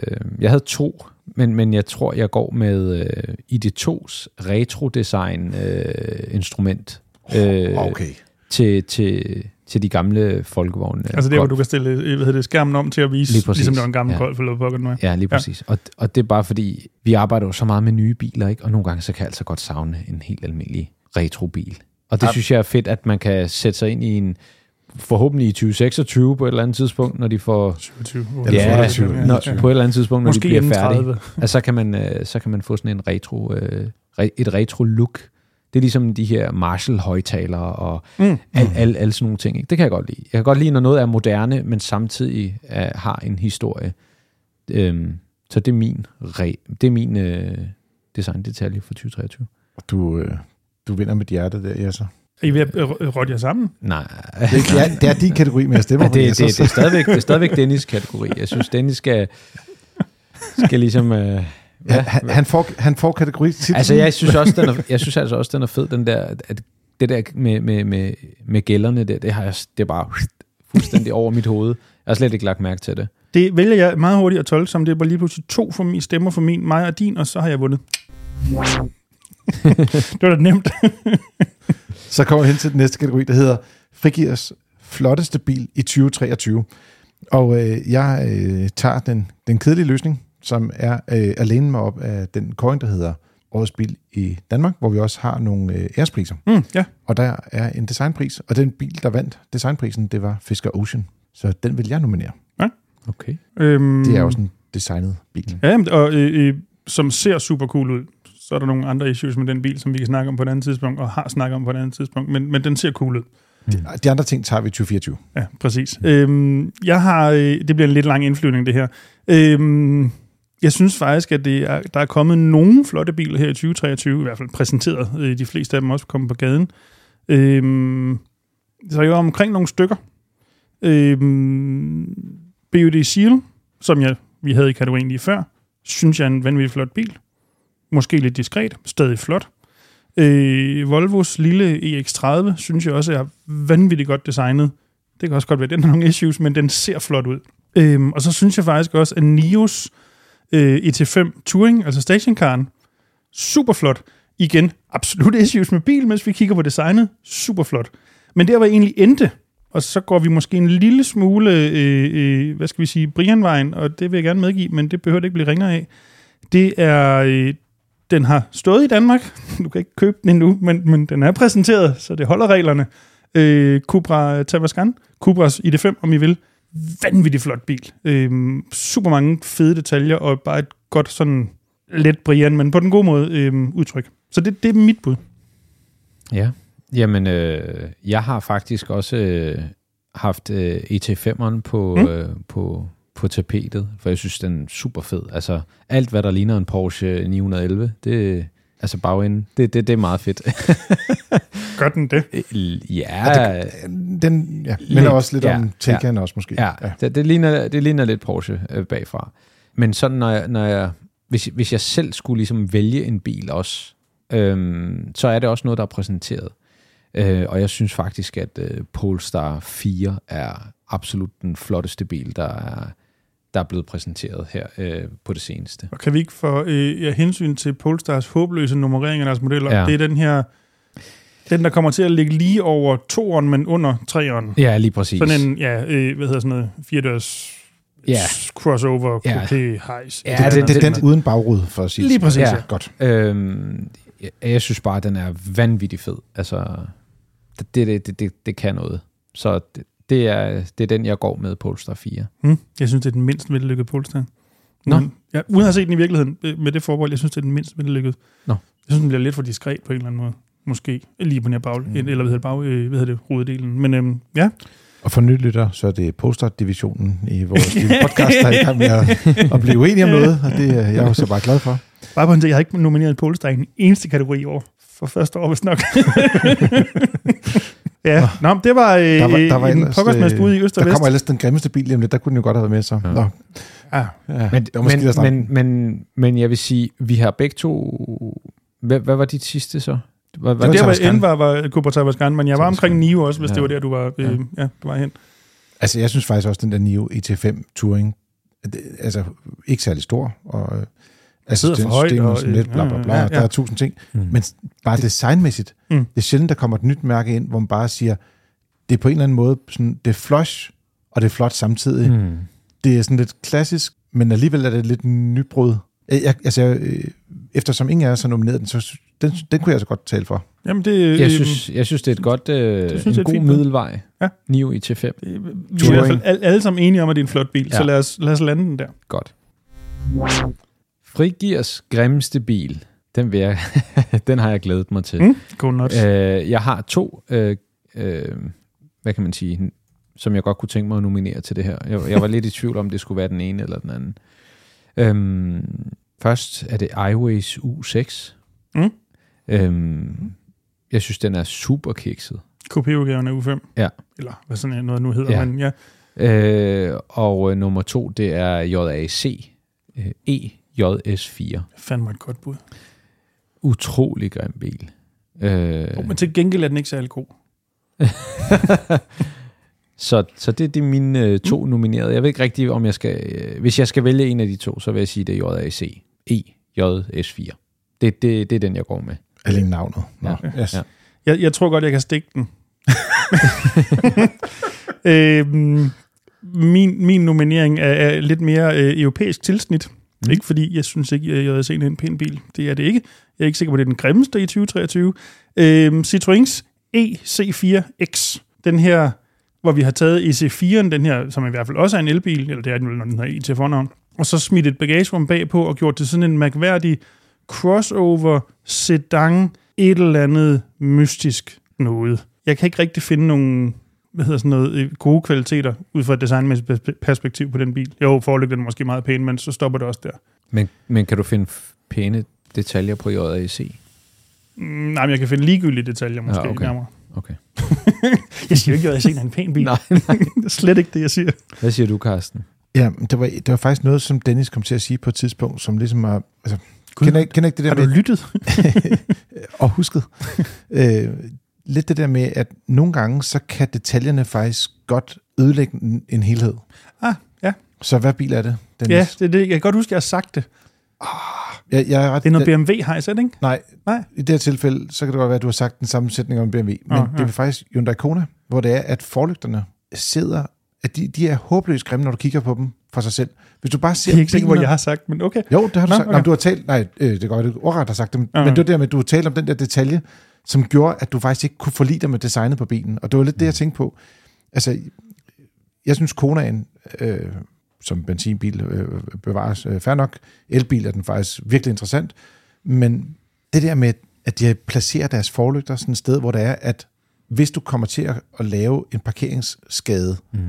jeg havde to, men, men jeg tror, jeg går med øh, ID2's retro-design øh, instrument øh, Okay. til, til, til de gamle folkevogne. Altså det, hvor du kan stille hvad hedder det, skærmen om til at vise, Lige præcis. ligesom det var en gammel Ja. golf eller pokker nu er. Ja, lige præcis. Ja. Og, og det er bare fordi, vi arbejder jo så meget med nye biler, ikke? og nogle gange så kan jeg altså godt savne en helt almindelig retrobil. Og det Ja. synes jeg er fedt, at man kan sætte sig ind i en, forhåbentlig i 2026 på et eller andet tidspunkt, når de får... 27. Eller Ja, 28, når, på et eller andet tidspunkt, når Måske de bliver færdige. 30. Altså, så kan man, øh, så kan man få sådan en retro, øh, et retro look. Det er ligesom de her Marshall-højtalere og Mm. al, al, al sådan nogle ting. Ikke? Det kan jeg godt lide. Jeg kan godt lide, når noget er moderne, men samtidig uh, har en historie. Øhm, så det er min, re, det er min øh, designdetalje for 2023. Du, øh, du vinder mit hjerte der, Jesser. Er I ved at øh, rådte jer sammen? Nej, Det, ja, det er din kategori, men jeg stemmer ja, på det, Jesser, det, det, så- er stadigvæk, det er stadigvæk Dennis' kategori. Jeg synes, Dennis skal, skal ligesom... Øh, Ja, han, han, får, han får kategori til Altså, jeg synes, også, den er, jeg synes altså også, den er fed, den der, at det der med, med, med, med gælderne der, det, har jeg, det er bare fuldstændig over mit hoved. Jeg har slet ikke lagt mærke til det. Det vælger jeg meget hurtigt at tolke som, det var lige pludselig to for min stemmer for min, mig og din, og så har jeg vundet. det var da nemt. Så kommer vi hen til den næste kategori, der hedder Frigivers flotteste bil i 2023. Og øh, jeg øh, tager den, den kedelige løsning, som er øh, alene mig op af den coin, der hedder Årets Bil i Danmark, hvor vi også har nogle øh, ærespriser. Mm, ja. Og der er en designpris, og den bil, der vandt designprisen, det var Fisker Ocean. Så den vil jeg nominere. Okay. Øhm, Det er også en designet bil. Ja, jamen, og øh, øh, som ser super cool ud. Så er der nogle andre issues med den bil, som vi kan snakke om på et andet tidspunkt, og har snakket om på et andet tidspunkt, men, men den ser cool ud. De, de andre ting tager vi i 2024. Ja, præcis. Øhm, jeg har, øh, det bliver en lidt lang indflyvning, det her. Øhm, jeg synes faktisk, at det er, der er kommet nogle flotte biler her i 2023, i hvert fald præsenteret. Øh, de fleste af dem også kommet på gaden. Øhm, så jeg var omkring nogle stykker. Øhm, BUD Seal, som jeg, vi havde i kategorien lige før, synes jeg er en vanvittig flot bil. Måske lidt diskret, stadig flot. Øh, Volvos lille EX30 synes jeg også er vanvittigt godt designet. Det kan også godt være, at den har nogle issues, men den ser flot ud. Øhm, og så synes jeg faktisk også, at Nios øh, ET5 Touring, altså stationcaren, super flot. Igen, absolut issues med bil, mens vi kigger på designet. Super flot. Men der var egentlig endte, og så går vi måske en lille smule, øh, øh, hvad skal vi sige, Brianvejen, og det vil jeg gerne medgive, men det behøver det ikke blive ringere af. Det er, øh, den har stået i Danmark. Du kan ikke købe den endnu, men, men den er præsenteret, så det holder reglerne. Øh, Cupra Tavascan, Cupras ID5, om I vil. Vanvittig flot bil. Øh, super mange fede detaljer, og bare et godt sådan let Brian, men på den gode måde øh, udtryk. Så det, det er mit bud. Ja. Jamen, øh, jeg har faktisk også øh, haft øh, ET5'eren på, mm. øh, på, på tapetet, for jeg synes, den er super fed. Altså, alt, hvad der ligner en Porsche 911, det, altså bagenden, det, det, det er meget fedt. Gør den det? ja, Ja, Den ja, Lidt, minder også lidt ja, om Taycan også måske. Ja, ja. Det, det, ligner, det ligner lidt Porsche øh, bagfra. Men sådan, når jeg, når jeg, hvis, hvis jeg selv skulle ligesom vælge en bil også, øhm, så er det også noget, der er præsenteret. Øh, og jeg synes faktisk, at øh, Polestar 4 er absolut den flotteste bil, der er, der er blevet præsenteret her øh, på det seneste. Og kan vi ikke få øh, ja, hensyn til Polestars håbløse nummerering af deres modeller? Ja. Det er den her, den der kommer til at ligge lige over toeren, men under treeren. Ja, lige præcis. Sådan en, ja, øh, hvad hedder sådan noget, firedørs Ja. crossover, Ja. coupé, hejs. Ja, det, det, det er den det- uden bagrude, for at sige Lige præcis, ja. Godt. Øhm, jeg, jeg synes bare, at den er vanvittig fed. Altså, det, det, det, det, det kan noget. Så det, det, er, det er den, jeg går med Polestar 4. Hmm, jeg synes, det er den mindst vellykkede Polestar. Nå. Men, ja, uden at have set den i virkeligheden, øh, med det forbehold, jeg synes, det er den mindst vellykkede. Nå. Jeg synes, den bliver lidt for diskret på en eller anden måde. Måske. Lige på den her bag, mm. eller hvad hedder bag, øh, hvad hedder det, hoveddelen. Men øhm, ja, Og for nylytter, så er det Poster-divisionen i vores podcast, der er i gang med at, at blive uenige om noget, og det er jeg jo så bare glad for. bare på en jeg har ikke nomineret Polestar i en eneste kategori i år. For første år, hvis nok. ja, Nå, men det var, øh, Der var, der var en ellers, pokkersmads bud i øst og der kommer ellers den grimmeste bil lige om lidt, der kunne den jo godt have været med så. Ja. Nå. Ja. Ja, Men, det var men, men, men, men jeg vil sige, vi har begge to... Hvad, hvad var dit sidste så? Hvad, Det Så var der, hvor endte, var, var Cooper Tavascan, men jeg var omkring Nio også, hvis Ja. det var der, du var, øh, ja. du var hen. Altså, jeg synes faktisk også, den der Nio ET5 Touring, det, altså, ikke særlig stor, og assistensting og, sådan lidt, bla bla bla. ja, Ja. Der er tusind ting. Mm. Men bare designmæssigt, Mm. mm. det er sjældent, der kommer et nyt mærke ind, hvor man bare siger, det er på en eller anden måde, sådan, det er flush, og det er flot samtidig. Mm. Mm. Det er sådan lidt klassisk, men alligevel er det lidt nybrud. Jeg, jeg, altså, jeg, øh, eftersom ingen af os har nomineret den, så den, den kunne jeg så godt tale for. Jamen, det, Jeg øh, synes, jeg synes, det er et godt, øh, synes er en god fint middelvej. Ja. 9 i til 5. øh, vi er i hvert fald alle, alle sammen enige om, at det er en flot bil, ja. så lad os, lad os lande den der. Godt. Frigiers grimmeste bil. Den, vil jeg, den har jeg glædet mig til. Mm. Go nuts. Øh, jeg har to, øh, øh, hvad kan man sige, som jeg godt kunne tænke mig at nominere til det her. Jeg, jeg var lidt i tvivl om, det skulle være den ene eller den anden. Øhm, først er det iWays U6. Mm. Øhm, jeg synes, den er super kikset. Kopiudgaven af U5. Ja. Eller hvad sådan noget nu hedder, Ja. men ja. Øh, og øh, nummer to, det er JAC øh, EJS4. Fandme et godt bud. Utrolig grim bil. Øh, Oh, men til gengæld er den ikke særlig god. så, så det, det er mine øh, to mm. nominerede. Jeg ved ikke rigtig, om jeg skal... Øh, hvis jeg skal vælge en af de to, så vil jeg sige, det er JAC EJS4. Det, det, det er den, jeg går med. Alene navnet. Nå, Ja. Yes. Ja. Jeg, jeg tror godt, jeg kan stikke den. øhm, min, min nominering er, er lidt mere øh, europæisk tilsnit. Mm. Ikke fordi jeg synes ikke, at jeg set en pæn bil. Det er det ikke. Jeg er ikke sikker på, at det er den grimmeste i 2023. Øhm, Citroëns EC4X. Den her, hvor vi har taget EC4'en, den her, som i hvert fald også er en elbil, eller det er den vel, når den har i til fornavn, og så smidt et bagagerum bagpå og gjort det sådan en mærkværdig crossover, sedan, et eller andet mystisk noget. Jeg kan ikke rigtig finde nogen hvad hedder sådan noget, øh, gode kvaliteter ud fra et designmæssigt pers- perspektiv på den bil. Jo, forlygterne er måske meget pæne, men så stopper det også der. Men, men kan du finde pæne detaljer på JAC? Mm, nej, men jeg kan finde ligegyldige detaljer måske Ja, ja, okay. nærmere. Okay. Jeg siger jo ikke, at jeg er en pæn bil. Nej, det er slet ikke det, jeg siger. Hvad siger du, Carsten? Ja, det var, det var faktisk noget, som Dennis kom til at sige på et tidspunkt, som ligesom er... Altså, Gud, kender, ikke- kender ikke det der Har du med... lyttet? og husket. øh, lidt det der med, at nogle gange, så kan detaljerne faktisk godt ødelægge en, en helhed. Ah, ja. Så hvad bil er det, Dennis? Ja, det er det. Jeg kan godt huske, at jeg har sagt det. Jeg, jeg er ret, Det er noget BMW, har jeg set, ikke? Nej, Nej. i det her tilfælde, så kan det godt være, at du har sagt den samme sætning om BMW, men Nå, det er faktisk Hyundai Kona, hvor det er, at forlygterne sidder, at de, de er håbløst grimme, når du kigger på dem for sig selv. Hvis du bare ser Det er ikke sikkert, hvor jeg har sagt, men okay. Jo, det har du Nå, sagt. okay. Nå, du har talt, nej, øh, det går godt, du ordret har sagt det, men, Ja, men det var der med, at du har talt om den der detalje, som gjorde, at du faktisk ikke kunne forlide dig med designet på bilen. Og det var lidt det, jeg tænkte på. Altså, jeg synes, Konaen, øh, som benzinbil øh, bevares øh, fair nok. Elbil er den faktisk virkelig interessant. Men det der med, at de placerer deres forlygter sådan et sted, hvor det er, at hvis du kommer til at, lave en parkeringsskade, Mm.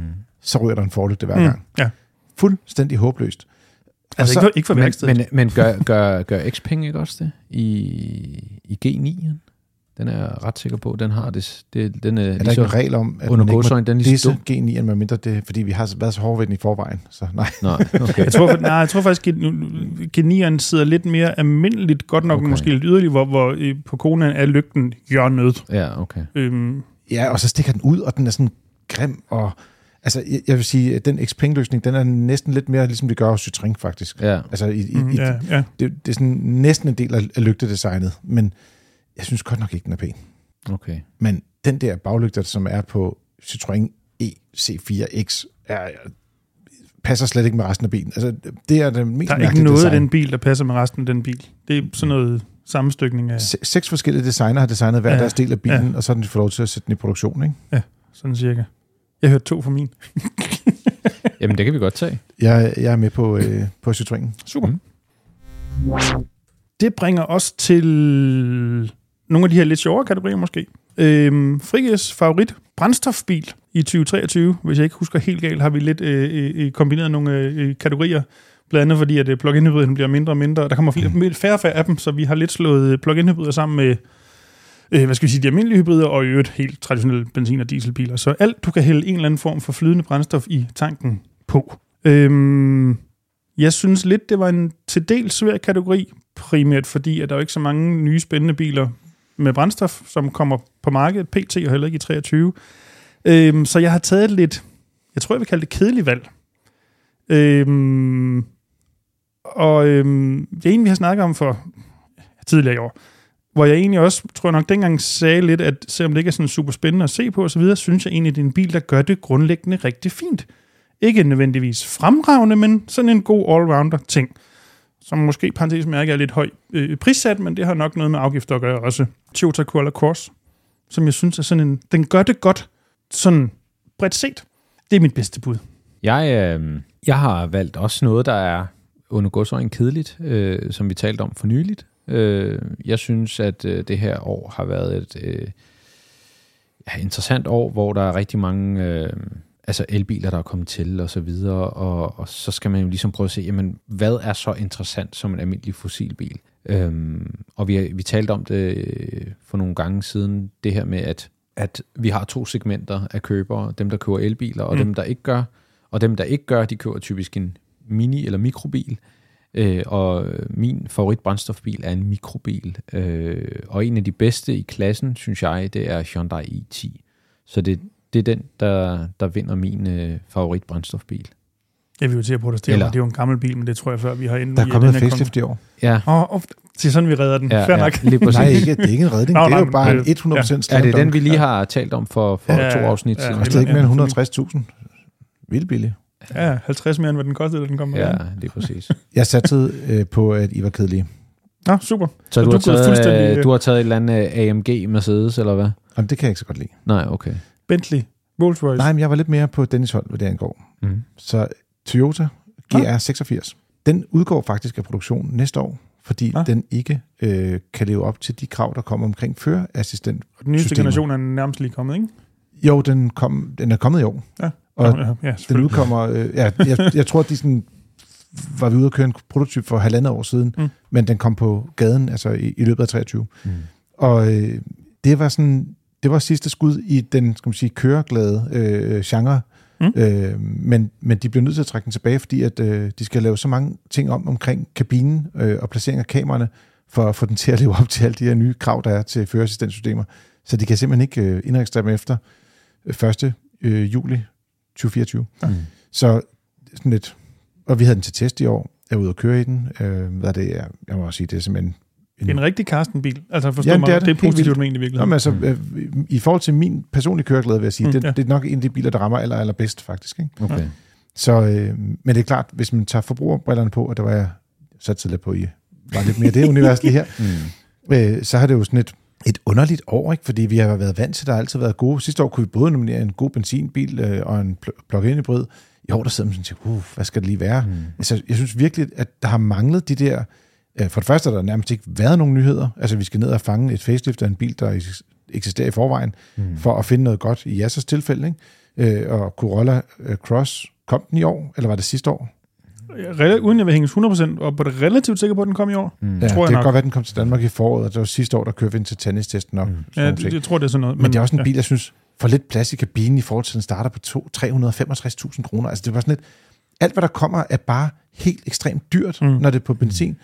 så ryger der en forlygte hver gang. Ja. Fuldstændig håbløst. Altså, så- ikke, for- ikke for Men, men, men gør, gør, gør Xpeng ikke også det i, i G9'en? Den er jeg ret sikker på, den har det. det den er, Er lige der ikke en regel om, at under man ikke må den er lige så disse dum. G9'en, med mindre det, fordi vi har været så hårde ved den i forvejen. Så nej. Nej, okay. Jeg tror, nej, jeg tror faktisk, at G9'eren sidder lidt mere almindeligt, godt nok Okay. måske lidt yderligt, hvor, hvor øh, på konen er lygten hjørnet. Ja, okay. Øhm, Ja, og så stikker den ud, og den er sådan grim, og altså, jeg, jeg vil sige, at den Xpeng-løsning, den er næsten lidt mere, ligesom det gør hos Citroën, faktisk. Ja. Altså, i, i, mm, i, ja, ja. det, det er sådan næsten en del af, af lygtedesignet, men jeg synes godt nok ikke, den er pæn. Okay. Men den der baglygter, som er på Citroën EC4X, er, passer slet ikke med resten af bilen. Altså, det er det mest Der er ikke noget design. af den bil, der passer med resten af den bil. Det er sådan noget sammenstykning af Se- Seks forskellige designer har designet hver Ja, deres del af bilen, ja. og så har de fået lov til at sætte den i produktion. Ikke? sådan cirka. Jeg hørte to fra min. Jamen, det kan vi godt tage. Jeg, jeg er med på, øh, på Citroën. Super. Mm. Det bringer os til nogle af de her lidt sjovere kategorier måske. Øhm, Friges favorit brændstofbil i 2023. Hvis jeg ikke husker helt galt, har vi lidt øh, øh, kombineret nogle øh, kategorier. Blandt andet fordi, at øh, plug-in hybriden bliver mindre og mindre. og Der kommer flere, færre og færre af dem, så vi har lidt slået øh, plug-in hybrider sammen med øh, hvad skal vi sige, de almindelige hybrider, og i øvrigt helt traditionelle benzin- og dieselbiler. Så alt, du kan hælde en eller anden form for flydende brændstof i tanken på. Øhm, jeg synes lidt, det var en til dels svær kategori, primært fordi, at der er jo ikke så mange nye spændende biler med brændstof, som kommer på markedet, pt. og heller ikke i 23. Øhm, så jeg har taget et lidt, jeg tror, jeg vil kalde det kedeligt valg. Øhm, Og øhm, det er en, vi har snakket om for tidligere i år, hvor jeg egentlig også, tror jeg nok, dengang sagde lidt, at selvom det ikke er sådan super spændende at se på osv., synes jeg egentlig, det er en bil, der gør det grundlæggende rigtig fint. Ikke nødvendigvis fremragende, men sådan en god allrounder ting, som måske parentes mærke er lidt høj øh, prissat, men det har nok noget med afgifter at gøre også. Toyota Corolla Cross, som jeg synes er sådan en, den gør det godt, sådan bredt set. Det er mit bedste bud. Jeg, øh, jeg har valgt også noget, der er under godsøjen kedeligt, øh, som vi talte om for nyligt. Øh, jeg synes, at øh, det her år har været et øh, ja, interessant år, hvor der er rigtig mange øh, altså elbiler, der er kommet til og så videre, og, og så skal man jo ligesom prøve at se, jamen, hvad er så interessant som en almindelig fossilbil? Øhm, og vi, vi talte om det for nogle gange siden, det her med, at, at vi har to segmenter af købere, dem der køber elbiler, og mm. dem der ikke gør. Og dem der ikke gør, de køber typisk en mini- eller mikrobil, øh, og min favoritbrændstofbil er en mikrobil. Øh, og en af de bedste i klassen, synes jeg, det er Hyundai i10. Så det, det er den, der, der vinder min øh, favoritbrændstofbil. Jeg vil jo til at protestere, Eller- det er jo en gammel bil, men det tror jeg før, vi har inden Der er kommet den en facelift i år. Ja, Åh, oh, oh, det er sådan, vi redder den. ja, Fair ja nok. lige. Nej, ikke, det er ikke en redning. Nå, det er nej, jo bare en men- 100% ja. slam Er det den, dunk. vi lige har talt om for, for Ja, to afsnit ja, siden? ja. Koster ikke mere Ja, end 160.000. Vildt billigt. Ja, 50 mere, end hvad den kostede, da den kom med. Ja, lige præcis. Jeg satte øh, på, at I var kedelige. Nå, super. Så, du du, har er gået fuldstændig, taget, øh, øh, du har taget et eller andet øh, AMG Mercedes, eller hvad? Jamen, det kan jeg ikke så godt lide. Nej, okay. Bentley, Rolls Royce. Nej, men jeg var lidt mere på Dennis hold, hvad det angår. Mm. Så Toyota GR86, den udgår faktisk af produktion næste år, fordi Ah. den ikke øh, kan leve op til de krav, der kommer omkring førerassistent. Og den nyeste generation er nærmest lige kommet, ikke? Jo, den, kom, den er kommet i år. Ja. Og ja, ja, Den udkommer, øh, ja, jeg, jeg tror, de sådan, var vi ude at køre en prototyp for halvandet år siden, mm. men den kom på gaden altså i, i løbet af 23. Mm. Og øh, det var sådan, det var sidste skud i den, skal man sige, køreglade øh, genre. Mm. Øh, men, men de blev nødt til at trække den tilbage, fordi at, øh, de skal lave så mange ting om omkring kabinen øh, og placering af kameraerne, for at få den til at leve op til alle de her nye krav, der er til førerassistentsystemer. Så de kan simpelthen ikke øh, indregistrere dem efter øh, 1. Øh, juli 2024. Mm. Så sådan lidt, og vi havde den til test i år. Jeg er ude og køre i den. Øh, hvad det er, jeg må også sige, det er simpelthen... Er en rigtig Carsten-bil. Altså forstå Ja, mig, det er det, er positivt egentlig i virkeligheden. Nå, men altså, øh, i forhold til min personlige køreglæde, vil jeg sige, Mm, det, ja. det er nok en af de biler, der rammer aller, allerbedst, faktisk. Ikke? Okay. Så, øh, men det er klart, hvis man tager forbrugerbrillerne på, og der var jeg sat lidt på, I var lidt mere det univers lige her, Mm. øh, så har det jo sådan et, et underligt år, ikke? fordi vi har været vant til, at der har altid været gode. Sidste år kunne vi både nominere en god benzinbil øh, og en pl- plug-in hybrid. I år der sidder man sådan og tænker, uh, hvad skal det lige være? Mm. Altså, jeg synes virkelig, at der har manglet de der... øh, For det første har der nærmest ikke været nogen nyheder. Altså, vi skal ned og fange et facelift af en bil, der eksisterer i forvejen, Mm. for at finde noget godt i Jassers tilfælde. Ikke? Øh, og Corolla øh, Cross, kom den i år, eller var det sidste år? Rel- uden jeg vil hænge 100% op på det relativt sikker på, at den kom i år. Mm. Ja, tror jeg det nok. kan godt være, at den kom til Danmark i foråret, og det var sidste år, der kørte vi ind til tennistesten op. Mm. Mm. Ja, det, jeg tror, det er sådan noget. Men, men det er også en bil, jeg synes, får lidt plads i kabinen i forhold til, den starter på to- 365.000 kroner. Altså det var sådan lidt, alt hvad der kommer er bare helt ekstremt dyrt, Mm. mm. når det er på benzin.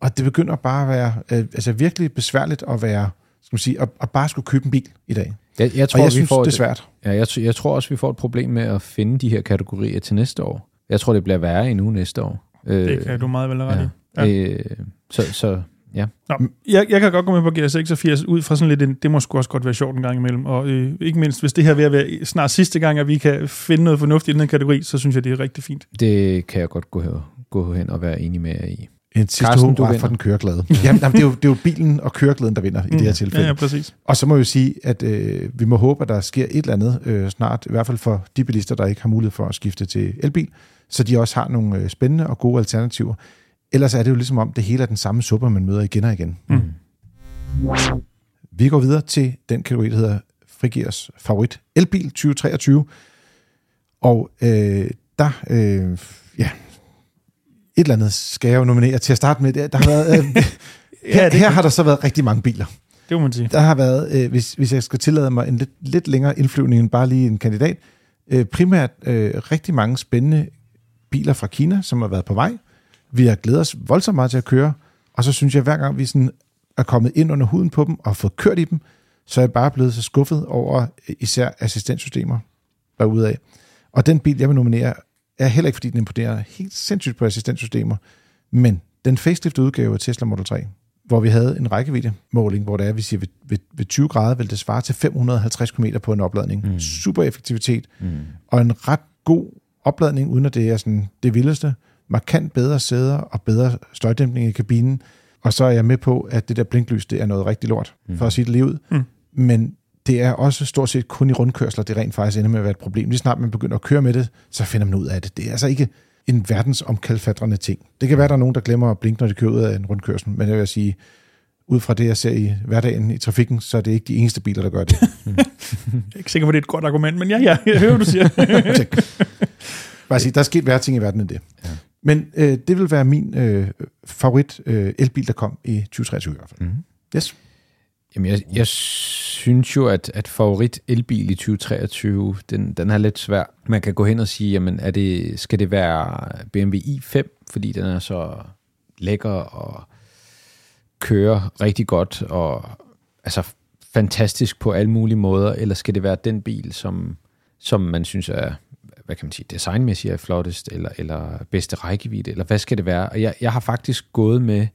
Og det begynder bare at være øh, altså virkelig besværligt at være, skal man sige, at, at bare skulle købe en bil i dag. Jeg, jeg tror, Og jeg vi synes, får det er et- svært. Ja, jeg, jeg tror også, vi får et problem med at finde de her kategorier til næste år. Jeg tror, det bliver værre endnu næste år. Øh, Det kan du meget vel ret i. ja. Ja. Øh, så, så ja. Nå, jeg, jeg kan godt gå med på GR86 ud fra sådan lidt en, det må sgu også godt være sjovt en gang imellem, og øh, ikke mindst, hvis det her er ved at være snart sidste gang, at vi kan finde noget fornuftigt i den her kategori, så synes jeg, det er rigtig fint. Det kan jeg godt gå, her, gå hen og være enig med jer i. En sidste Carsten, vinder. for den køreglade. jamen, jamen, det, er jo, det er jo bilen og køreglæden, der vinder i det her tilfælde. Mm. Ja, ja, præcis. Og så må vi sige, at øh, vi må håbe, at der sker et eller andet øh, snart, i hvert fald for de bilister, der ikke har mulighed for at skifte til elbil, så de også har nogle øh, spændende og gode alternativer. Ellers er det jo ligesom om, det hele er den samme suppe, man møder igen og igen. Mm. Vi går videre til den kategori, der hedder Frigears favorit elbil 2023. Og øh, der, øh, ja, et eller andet skal jeg jo nominere til at starte med. Der har været, øh, her, her har der så været rigtig mange biler. Det må man sige. Der har været, øh, hvis, hvis jeg skal tillade mig en lidt, lidt længere indflyvning end bare lige en kandidat, øh, primært øh, rigtig mange spændende biler fra Kina, som har været på vej. Vi har glædet os voldsomt meget til at køre, og så synes jeg, hver gang vi sådan er kommet ind under huden på dem og har fået kørt i dem, så er jeg bare blevet så skuffet over øh, især assistenssystemer derudaf. Og den bil, jeg vil nominere, er heller ikke, fordi den imponerer helt sindssygt på assistenssystemer, Men den faceliftede udgave af Tesla Model 3, hvor vi havde en rækkeviddemåling, hvor det er, vi siger, ved, ved, ved 20 grader vil det svare til 550 km på en opladning. Mm. Super effektivitet, mm. og en ret god opladning, uden at det er sådan det vildeste. Markant bedre sæder og bedre støjdæmpning i kabinen. Og så er jeg med på, at det der blinklys, det er noget rigtig lort, mm. for at sige det lige ud. Mm. Men det er også stort set kun i rundkørsler, det rent faktisk ender med at være et problem. Lige snart man begynder at køre med det, så finder man ud af det. Det er altså ikke en verdensomkalfatrende ting. Det kan være, der er nogen, der glemmer at blinke, når de kører ud af en rundkørsel, men jeg vil sige, ud fra det, jeg ser i hverdagen i trafikken, så er det ikke de eneste biler, der gør det. jeg er ikke sikker på, det er et godt argument, men ja, ja, jeg hører, du siger. Bare sige, der er sket værre ting i verden end det. Ja. Men øh, det vil være min øh, favorit øh, elbil, der kom i 2023 i hvert fald. Mm. Yes. Jamen, jeg, jeg synes jo, at, at favorit elbil i 2023, den, den er lidt svær. Man kan gå hen og sige, jamen, er det, skal det være BMW i5, fordi den er så lækker og kører rigtig godt og altså fantastisk på alle mulige måder, eller skal det være den bil, som, som man synes er, hvad kan man sige, designmæssigt er flottest, eller, eller bedste rækkevidde, eller hvad skal det være? Og jeg, jeg har faktisk gået med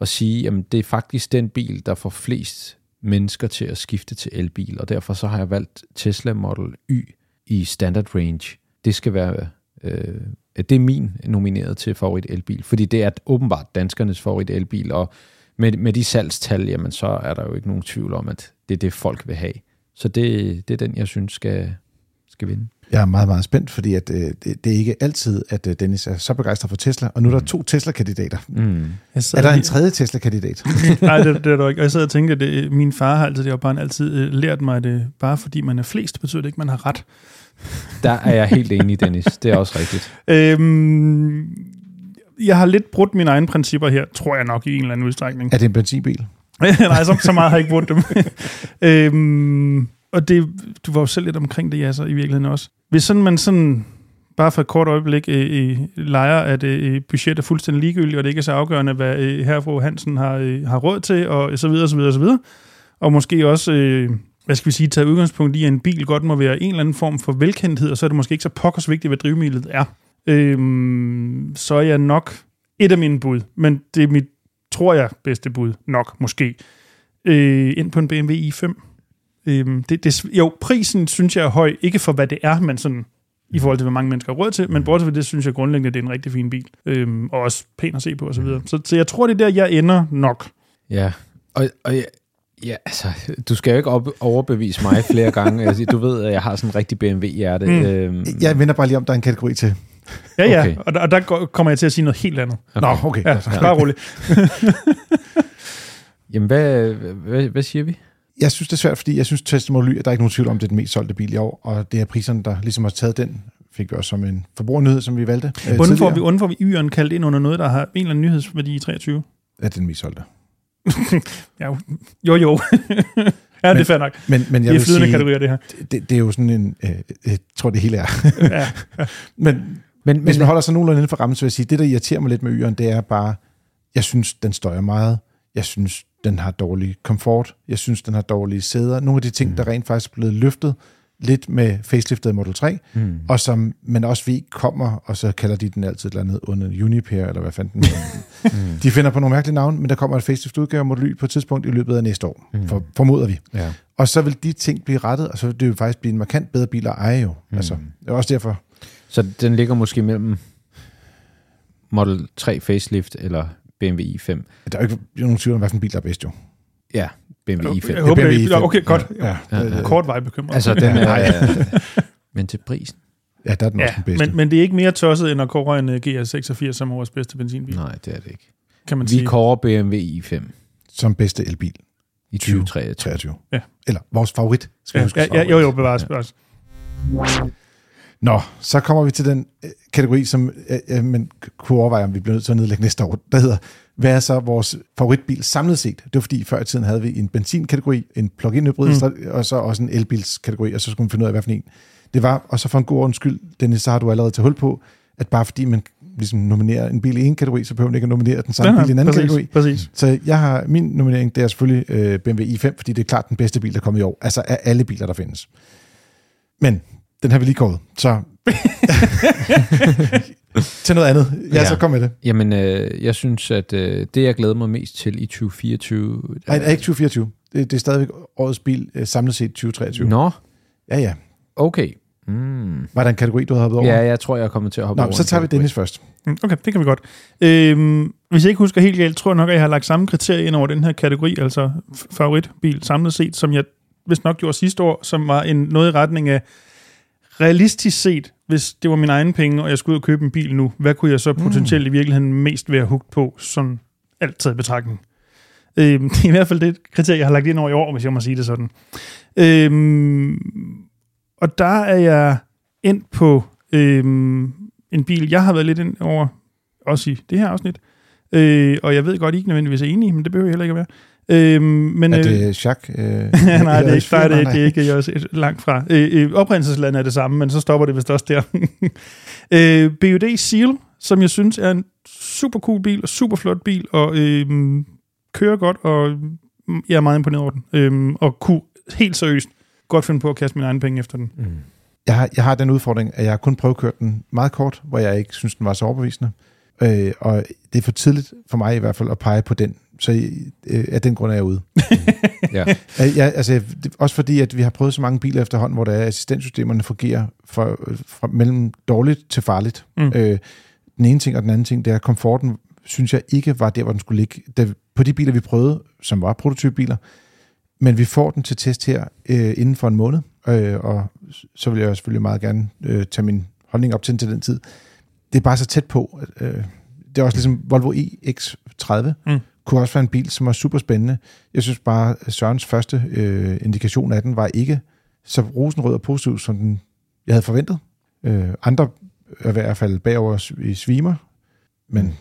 at sige, jamen det er faktisk den bil, der får flest mennesker til at skifte til elbil, og derfor så har jeg valgt Tesla Model Y i standard range. Det skal være, øh, det er min nomineret til favorit elbil, fordi det er åbenbart danskernes favorit elbil, og med, med de salgstal, jamen så er der jo ikke nogen tvivl om, at det er det, folk vil have. Så det, det er den, jeg synes skal, skal vinde. Jeg er meget, meget spændt, fordi at, øh, det, det er ikke altid, at øh, Dennis er så begejstret for Tesla, og nu er der mm. to Tesla-kandidater. Mm. Er der en tredje Tesla-kandidat? Nej, det, det er der ikke. Og jeg sidder og tænker, at det, min far har altid, det har bare altid øh, lært mig, at det bare fordi man er flest, betyder det ikke, at man har ret. Der er jeg helt enig, Dennis. Det er også rigtigt. øhm, jeg har lidt brudt mine egne principper her, tror jeg nok i en eller anden udstrækning. Er det en benzinbil? Nej, så, så meget har jeg ikke brudt dem. øhm, og det, du var jo selv lidt omkring det, ja, så i virkeligheden også. Hvis sådan man sådan, bare for et kort øjeblik, øh, i leger, at øh, øh budgettet er fuldstændig ligegyldigt, og det ikke er så afgørende, hvad øh, herfru Hansen har, øh, har råd til, og så videre, så videre, så videre. Og måske også, øh, hvad skal vi sige, tage udgangspunkt i, at en bil godt må være en eller anden form for velkendthed, og så er det måske ikke så pokkers vigtigt, hvad drivmidlet er. Øh, så er jeg nok et af mine bud, men det er mit, tror jeg, bedste bud, nok måske, øh, ind på en BMW i5. Øhm, det, det, jo, prisen synes jeg er høj, ikke for hvad det er, men sådan i forhold til, hvor mange mennesker har råd til, men mm. bortset fra det, synes jeg grundlæggende, det er en rigtig fin bil, øhm, og også pæn at se på osv. Så, mm. så, så jeg tror, det er der, jeg ender nok. Ja, og, og ja, ja, altså, du skal jo ikke op, overbevise mig flere gange. altså, du ved, at jeg har sådan en rigtig BMW-hjerte. Mm. Øhm. Jeg vender bare lige om, der er en kategori til. Ja, ja, okay. og, der, og der kommer jeg til at sige noget helt andet. Okay. Nå, okay. Ja, bare roligt. Jamen, hvad, hvad, hvad siger vi? Jeg synes, det er svært, fordi jeg synes, Tesla Model Y, der er ikke nogen tvivl om, det er den mest solgte bil i år, og det er priserne, der ligesom har taget den, fik vi også som en forbrugernyhed, som vi valgte øh, Hvordan får vi, hvordan får vi Y'eren kaldt ind under noget, der har en eller anden nyhedsværdi i 23? Ja, det er den mest solgte. ja, jo, jo. ja, men, det er fair nok. Men, men jeg det er flydende sige, kategorier, det her. Det, det er jo sådan en, øh, jeg tror, det hele er. ja, ja. Men, men, hvis man holder sig nogenlunde inden for rammen, så vil jeg sige, det, der irriterer mig lidt med Y'eren, det er bare, jeg synes, den støjer meget. Jeg synes, den har dårlig komfort. Jeg synes, den har dårlige sæder. Nogle af de ting, mm. der rent faktisk er blevet løftet lidt med faceliftet Model 3, mm. og som man også ved kommer, og så kalder de den altid et eller andet under Uniper, eller hvad fanden. mm. De finder på nogle mærkelige navne, men der kommer et facelift udgave Model Y på et tidspunkt i løbet af næste år, mm. for, formoder vi. Ja. Og så vil de ting blive rettet, og så vil det jo faktisk blive en markant bedre bil at eje jo. Mm. Altså, det er også derfor. Så den ligger måske mellem Model 3 facelift eller BMW i5. Der er jo ikke nogen tvivl om, hvilken bil der er bedst, jo. Ja, BMW i5. Jeg håber, BMW i5. Okay, godt. Ja, ja, ja, Kort vej bekymret. Altså, den er, ja. men til prisen. Ja, der er den ja, også den bedste. Men, men det er ikke mere tosset, end at kåre en uh, GR86 som vores bedste benzinbil. Nej, det er det ikke. Kan man Vi sige. kårer BMW i5. Som bedste elbil. I 2023. Ja. Eller vores favorit, skal ja, huske. Ja, ja, jo, jo, bevares, bevares. Nå, så kommer vi til den øh, kategori, som øh, øh, man kunne overveje, om vi bliver nødt til at nedlægge næste år. Der hedder, hvad er så vores favoritbil samlet set? Det var fordi, før i tiden havde vi en benzinkategori, en plug-in hybrid, mm. og så også en elbilskategori, og så skulle man finde ud af, hvad for en. Det var, og så for en god ordens skyld, Dennis, så har du allerede til hul på, at bare fordi man ligesom nominerer en bil i en kategori, så behøver man ikke at nominere den samme ja, bil i en anden præcis, kategori. Præcis. Så jeg har, min nominering, det er selvfølgelig øh, BMW i5, fordi det er klart den bedste bil, der kommer i år. Altså af alle biler, der findes. Men den har vi lige kåret. Så til noget andet. Ja, ja. Så kom med det. Jamen, øh, jeg synes, at øh, det, jeg glæder mig mest til i 2024... Nej, det er ikke 2024. Det, det er stadigvæk årets bil øh, samlet set 2023. Nå, Ja, ja. okay. Mm. Var der en kategori, du havde hoppet over? Ja, jeg tror, jeg er kommet til at hoppe Nå, over så tager vi. Dennis først. Mm, Okay, det kan vi godt. Øhm, hvis jeg ikke husker helt galt, tror jeg nok, at jeg har lagt samme kriterier ind over den her kategori, altså favoritbil samlet set, som jeg hvis nok gjorde sidste år, som var en noget i retning af realistisk set, hvis det var mine egne penge, og jeg skulle ud og købe en bil nu, hvad kunne jeg så potentielt i virkeligheden mest være hugt på, sådan alt taget i betragtning? Øhm, det er i hvert fald det kriterie, jeg har lagt ind over i år, hvis jeg må sige det sådan. Øhm, og der er jeg ind på øhm, en bil, jeg har været lidt ind over, også i det her afsnit. Øh, og jeg ved godt, I ikke nødvendigvis er enige, men det behøver jeg heller ikke at være. Øhm, men, Er øh, det Jacques? Øh, nej, det er ikke, nej, det er det er ikke jeg er også langt fra. Øh, øh, oprindelseslandet er det samme, men så stopper det vist også der. øh, BUD Seal, som jeg synes er en super cool bil, og super flot bil, og øh, kører godt, og mm, jeg er meget imponeret over den. Øh, og kunne helt seriøst godt finde på at kaste mine egne penge efter den. Mm. Jeg har, jeg har den udfordring, at jeg har kun prøvekørt den meget kort, hvor jeg ikke synes, den var så overbevisende. Øh, og det er for tidligt for mig i hvert fald at pege på den. Så øh, af den grund er jeg ude. Ja. Jeg, altså, også fordi, at vi har prøvet så mange biler efterhånden, hvor der er assistentsystemerne fungerer fra, fra mellem dårligt til farligt. Mm. Øh, den ene ting og den anden ting, det er, at komforten synes jeg ikke var der, hvor den skulle ligge. Da, på de biler, vi prøvede, som var prototypbiler, men vi får den til test her øh, inden for en måned, øh, og så vil jeg selvfølgelig meget gerne øh, tage min holdning op til den til den tid. Det er bare så tæt på. Øh, det er også ligesom Volvo EX30, Mm. Mm. kunne også være en bil, som var super spændende. Jeg synes bare, at Sørens første øh, indikation af den var ikke så rosenrød og positiv, som den, jeg havde forventet. Øh, andre er i hvert fald bagover i svimer, men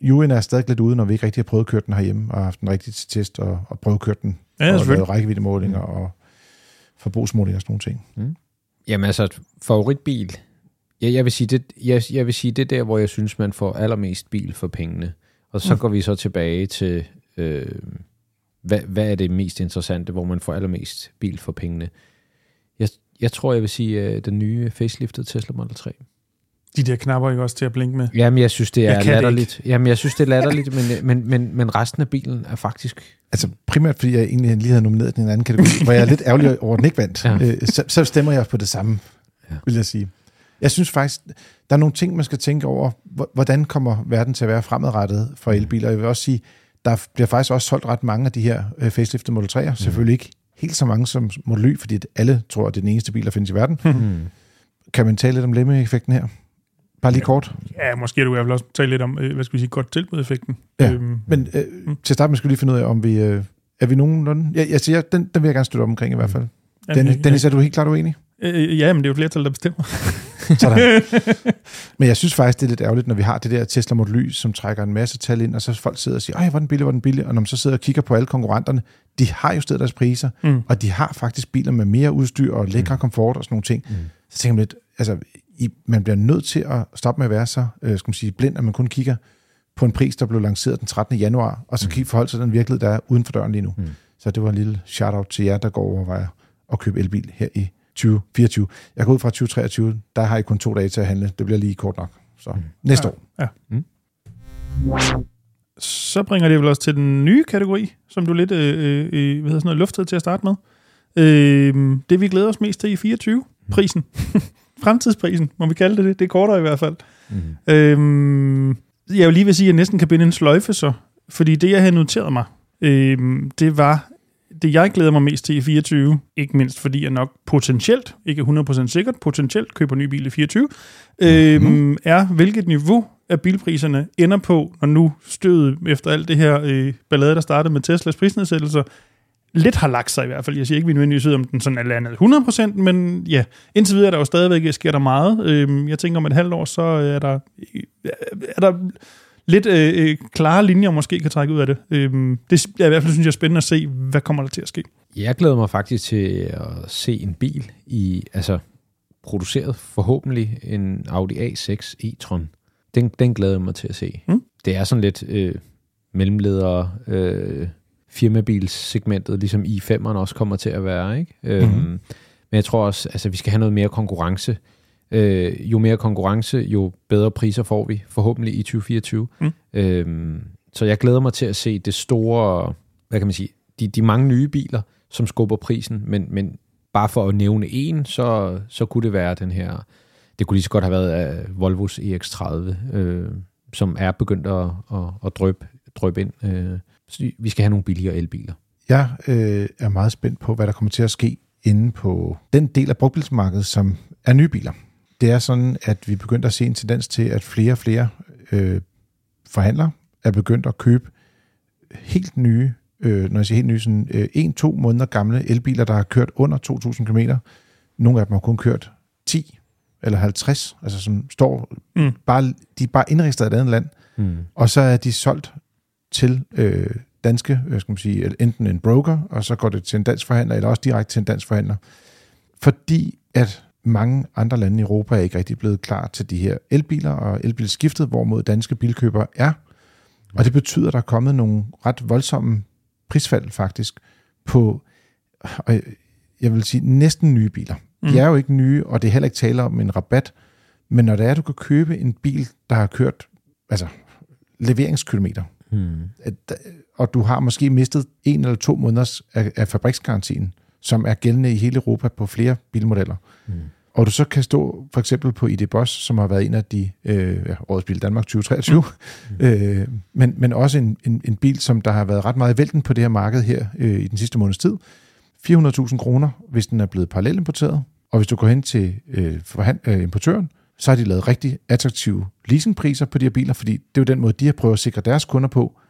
Julen er stadig lidt ude, når vi ikke rigtig har prøvet at køre den herhjemme, og haft den rigtig til test, og, og prøvet at køre den, Ja, og lavet rækkeviddemålinger og forbrugsmålinger og sådan nogle ting. Jamen altså, favoritbil. Jeg, jeg, vil sige, det, jeg, jeg vil sige, det er der, hvor jeg synes, man får allermest bil for pengene. Og så Mm. går vi så tilbage til, øh, hvad, hvad er det mest interessante, hvor man får allermest bil for pengene. Jeg, jeg tror, jeg vil sige øh, den nye facelifted Tesla Model 3. De der knapper ikke også til at blinke med. Jamen, jeg synes, det Jeg er det latterligt. Jamen, jeg synes, det er latterligt, men, men, men, men resten af bilen er faktisk... Altså primært, fordi jeg egentlig lige havde nomineret den i en anden kategori, hvor jeg er lidt ærgerlig over, at den ikke vandt. Ja. Øh, så, så stemmer jeg på det samme, ja. vil jeg sige. Jeg synes faktisk, der er nogle ting, man skal tænke over. Hvor- Hvordan kommer verden til at være fremadrettet for elbiler? Jeg vil også sige, der bliver faktisk også solgt ret mange af de her øh, facelifted Model 3'er. Selvfølgelig ikke helt så mange som Model Y, fordi alle tror, at det er den eneste bil, der findes i verden. Hmm. Kan man tale lidt om lemming-effekten her? Bare lige Ja. kort. Ja, måske du i hvert fald også tale lidt om, øh, hvad skal vi sige, godt tilbud-effekten. Ja, Øhm, Men øh, Mm. til at starte med skal vi lige finde ud af, om vi... Øh, er vi nogenlunde? Ja, jeg siger, den, den vil jeg gerne støtte op omkring i hvert fald. ja, Dennis, ja, Dennis, er du helt klart uenig? Øh, ja, men det er jo flertal, der bestemmer. Sådan. Men jeg synes faktisk, det er lidt ærgerligt, når vi har det der Tesla Model Y, som trækker en masse tal ind, og så folk sidder og siger, ej, hvor den billig, hvor den billig, og når man så sidder og kigger på alle konkurrenterne, de har jo stedet deres priser, Mm. og de har faktisk biler med mere udstyr og lækre komfort og sådan nogle ting. Mm. Så tænker man lidt, altså, I, man bliver nødt til at stoppe med at være så, øh, skal man sige, blind, at man kun kigger på en pris, der blev lanceret den 13. januar, og så kigge forholde sig til den virkelighed, der er uden for døren lige nu. Mm. Så det var en lille shout-out til jer, der går og overvejer at købe elbil her i 2024. Jeg går ud fra 2023, der har I kun to dage til at handle. Det bliver lige kort nok. Så Mm. næste år. Ja. Mm. Så bringer det vel også til den nye kategori, som du lidt øh, øh, øh, hvad hedder sådan noget, luftede til at starte med. Øh, det vi glæder os mest til i 24, prisen. Fremtidsprisen, må vi kalde det det. Det er kortere i hvert fald. Mm. Øhm, jeg vil lige vil sige, at jeg næsten kan binde en sløjfe så, fordi det, jeg havde noteret mig, øhm, det var det, jeg glæder mig mest til i 24, ikke mindst fordi jeg nok potentielt, ikke 100% sikkert, potentielt køber ny bil i 24, øhm, mm. er, hvilket niveau af bilpriserne ender på, når nu stødet efter alt det her øh, ballade, der startede med Teslas prisnedsættelser, lidt har lagt sig i hvert fald. Jeg siger ikke, vi nødvendigvis ved, om den sådan er landet 100%, men ja, indtil videre er der jo stadigvæk sker der meget. Øhm, jeg tænker, om et halvt år, så er der, er der lidt øh, øh, klare linjer, måske kan trække ud af det. Øhm, det er i hvert fald, synes jeg, er spændende at se, hvad kommer der til at ske. Jeg glæder mig faktisk til at se en bil i, altså produceret forhåbentlig en Audi A6 e-tron. Den, den glæder jeg mig til at se. Mm. Det er sådan lidt øh, mellemledere øh, firmabilssegmentet, ligesom i5'eren også kommer til at være. Ikke? Øhm, Mhm. men jeg tror også, altså vi skal have noget mere konkurrence. Øh, jo mere konkurrence, jo bedre priser får vi forhåbentlig i 2024. Mm. Øh, så jeg glæder mig til at se det store, hvad kan man sige, de, de mange nye biler, som skubber prisen, men, men bare for at nævne en, så, så kunne det være den her, det kunne lige så godt have været af Volvos EX30, øh, som er begyndt at, at, at drøbe, drøbe ind. Øh, så vi skal have nogle billigere elbiler. Jeg øh, er meget spændt på, hvad der kommer til at ske inde på den del af brugtbilsmarkedet, som er nye biler. Det er sådan, at vi begynder at se en tendens til, at flere og flere øh, forhandlere er begyndt at købe helt nye, øh, når jeg siger helt nye, sådan øh, en-to måneder gamle elbiler, der har kørt under 2.000 km. Nogle af dem har kun kørt 10 eller 50, altså som står Mm. bare, de er bare indregistreret i et andet land, Mm. og så er de solgt til øh, danske, hvad skal man sige, enten en broker, og så går det til en dansk forhandler, eller også direkte til en dansk forhandler. Fordi at mange andre lande i Europa er ikke rigtig blevet klar til de her elbiler og elbilskiftet, hvorimod danske bilkøbere er. Og det betyder, at der er kommet nogle ret voldsomme prisfald faktisk på, og jeg vil sige, næsten nye biler. De Mm. er jo ikke nye, og det er heller ikke tale om en rabat, men når det er, at du kan købe en bil, der har kørt altså, leveringskilometer, Mm. at, og du har måske mistet en eller to måneders af, af fabriksgarantien, som er gældende i hele Europa på flere bilmodeller. Mm. Og du så kan stå for eksempel på ID Boss, som har været en af de øh, ja, årets bil Danmark 2023, mm. øh, men, men også en, en, en bil, som der har været ret meget i vælten på det her marked her øh, i den sidste måneds tid. 400.000 kroner, hvis den er blevet parallelimporteret. Og hvis du går hen til øh, forhand, øh, importøren, så har de lavet rigtig attraktive leasingpriser på de her biler, fordi det er jo den måde, de har prøvet at sikre deres kunder på.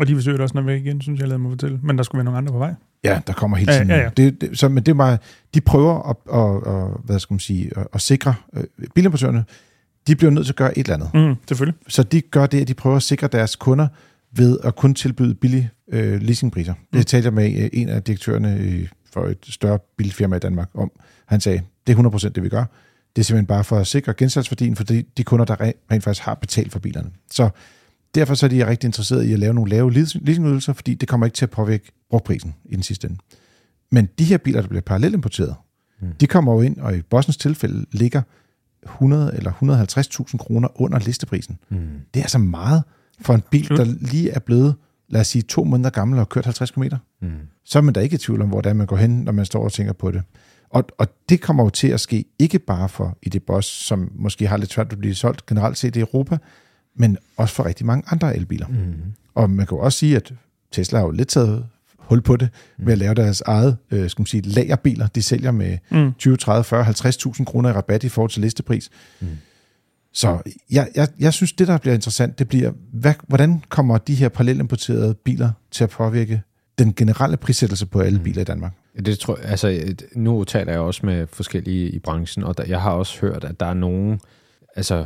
Og de forsøger også når væk igen, synes jeg, lad mig fortælle. Men der skulle være nogle andre på vej. Ja, der kommer hele Ja, tiden. ja, ja. Det, det, så, men det er bare, de prøver at, at, at, hvad skal man sige, at, at sikre øh, bilimportørerne, de bliver nødt til at gøre et eller andet. Mm, selvfølgelig. Så de gør det, at de prøver at sikre deres kunder ved at kun tilbyde billige øh, leasingpriser. Det talte jeg med øh, en af direktørerne øh, for et større bilfirma i Danmark om. Han sagde, det er 100% det, vi gør. Det er simpelthen bare for at sikre gensalgsværdien for de, de kunder, der re- rent faktisk har betalt for bilerne. Så derfor så er de rigtig interesserede i at lave nogle lave leasing- leasingydelser, fordi det kommer ikke til at påvirke brugprisen i den sidste ende. Men de her biler, der bliver parallelimporteret, mm. de kommer jo ind, og i Bosens tilfælde ligger 100 eller 150.000 kroner under listeprisen. Mm. Det er altså meget for en bil, der lige er blevet, lad os sige, to måneder gammel og har kørt 50 km. Mm. Så er man da ikke i tvivl om, hvor det er, man går hen, når man står og tænker på det. Og, og det kommer jo til at ske, ikke bare for ID Boss, som måske har lidt svært at blive solgt generelt set i Europa, men også for rigtig mange andre elbiler. Mm. Og man kan jo også sige, at Tesla har jo lidt taget hul på det ved at lave deres eget øh, skal man sige, lagerbiler. De sælger med Mm. 20, 30, 40, 50.000 kroner i rabat i forhold til listepris. Mm. Så jeg, jeg, jeg synes, det der bliver interessant, det bliver, hvad, hvordan kommer de her parallelimporterede biler til at påvirke den generelle prissættelse på alle Mm. biler i Danmark? Det tror jeg, altså, nu taler jeg også med forskellige i branchen, og der, jeg har også hørt, at der er nogle altså,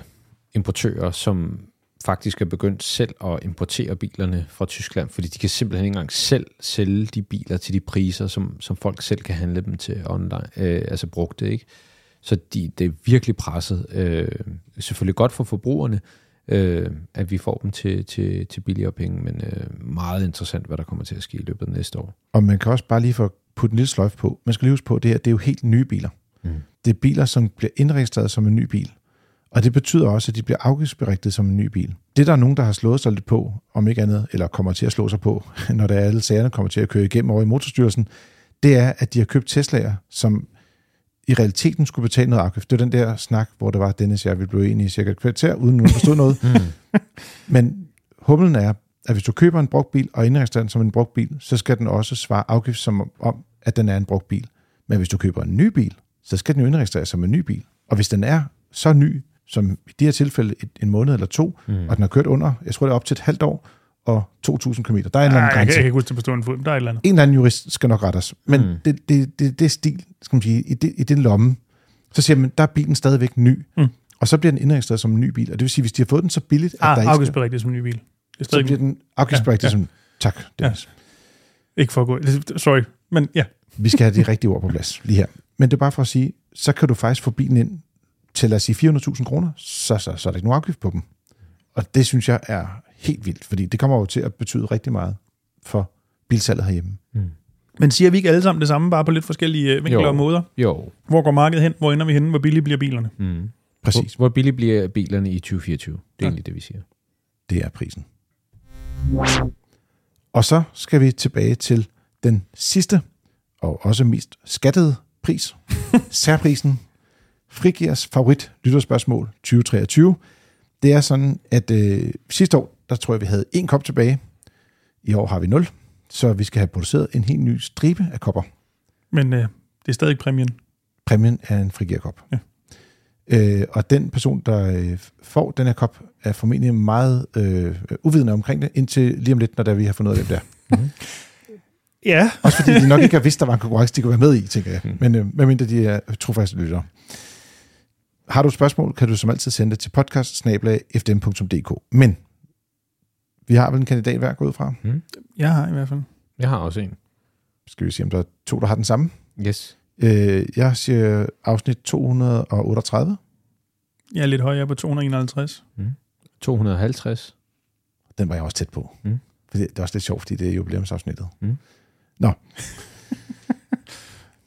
importører, som faktisk er begyndt selv at importere bilerne fra Tyskland, fordi de kan simpelthen ikke engang selv sælge de biler til de priser, som, som folk selv kan handle dem til online, øh, altså brugte, ikke? Så de, det er virkelig presset. Øh, selvfølgelig godt for forbrugerne, øh, at vi får dem til, til, til billigere penge, men øh, meget interessant, hvad der kommer til at ske i løbet af næste år. Og man kan også bare lige få putte en lille sløjf på. Man skal lige huske på, at det her det er jo helt nye biler. Mm. Det er biler, som bliver indregistreret som en ny bil. Og det betyder også, at de bliver afgiftsberigtet som en ny bil. Det der er nogen, der har slået sig lidt på, om ikke andet, eller kommer til at slå sig på, når der er alle sagerne kommer til at køre igennem over i Motorstyrelsen, det er, at de har købt Tesla'er, som i realiteten skulle betale noget afgift. Det var den der snak, hvor det var, Dennis og jeg, vi blev enige i cirka et kvarter, uden nogen forstod noget. Mm. Men humlen er, at hvis du køber en brugt bil og indregistrerer den som en brugt bil, så skal den også svare afgift som om, at den er en brugt bil. Men hvis du køber en ny bil, så skal den jo indregistreres som en ny bil. Og hvis den er så ny, som i de her tilfælde et, en måned eller to, Mm. og den har kørt under, jeg tror det er op til et halvt år, og 2.000 km. Der er en eller anden Ej, jeg, kan, grænse. jeg kan ikke huske det på stående fod, men der er et eller andet. En eller anden jurist skal nok rette os. Men Mm. det, det, det, det stil, skal man sige, i det, i det lomme, så siger man, der er bilen stadigvæk ny. Mm. Og så bliver den indregistreret som en ny bil. Og det vil sige, hvis de har fået den så billigt, at der Ah, ikke skal, som en ny bil. Det så bliver den afgiftsberigtet Ja, ja, ja. som... Tak, Dennis. ikke for at gå. Sorry, men ja. Vi skal have de rigtige ord på plads lige her. Men det er bare for at sige, så kan du faktisk få bilen ind til, lad os sige, 400.000 kroner, så, så, så er der ikke nogen afgift på dem. Og det synes jeg er helt vildt, fordi det kommer jo til at betyde rigtig meget for bilsalget herhjemme. Mm. Men siger vi ikke alle sammen det samme, bare på lidt forskellige øh, vinkler Jo. og måder? Jo. Hvor går markedet hen? Hvor ender vi henne? Hvor billige bliver bilerne? Mm. Præcis. Hvor, hvor billigt bliver bilerne i 2024? Det er ja. egentlig det, vi siger. Det er prisen. Og så skal vi tilbage til den sidste og også mest skattede pris. Særprisen. Frigiers favorit lytterspørgsmål 2023. Det er sådan, at øh, sidste år, der tror jeg, vi havde en kop tilbage. I år har vi 0. Så vi skal have produceret en helt ny stribe af kopper. Men øh, det er stadig præmien. Præmien er en frigierkop. Ja. Øh, og den person, der øh, får den her kop, er formentlig meget øh, uvidende omkring det, indtil lige om lidt, når der vi har fundet ud af, hvem det er. Ja, Også fordi de nok ikke har vidst, der var en konkurrence, de kunne være med i, tænker jeg. Men øh, medmindre de er trofaste lyttere. Har du et spørgsmål, kan du som altid sende det til podcast Men vi har vel en kandidat hver gået fra. jeg har i hvert fald. Jeg har også en. Skal vi se, om der er to, der har den samme. Yes. Øh, jeg siger afsnit 238. Jeg er lidt højere på 251. 250. Den var jeg også tæt på. Mm. Det er også lidt sjovt, fordi det er jubilæumsafsnittet. Mm. Nå.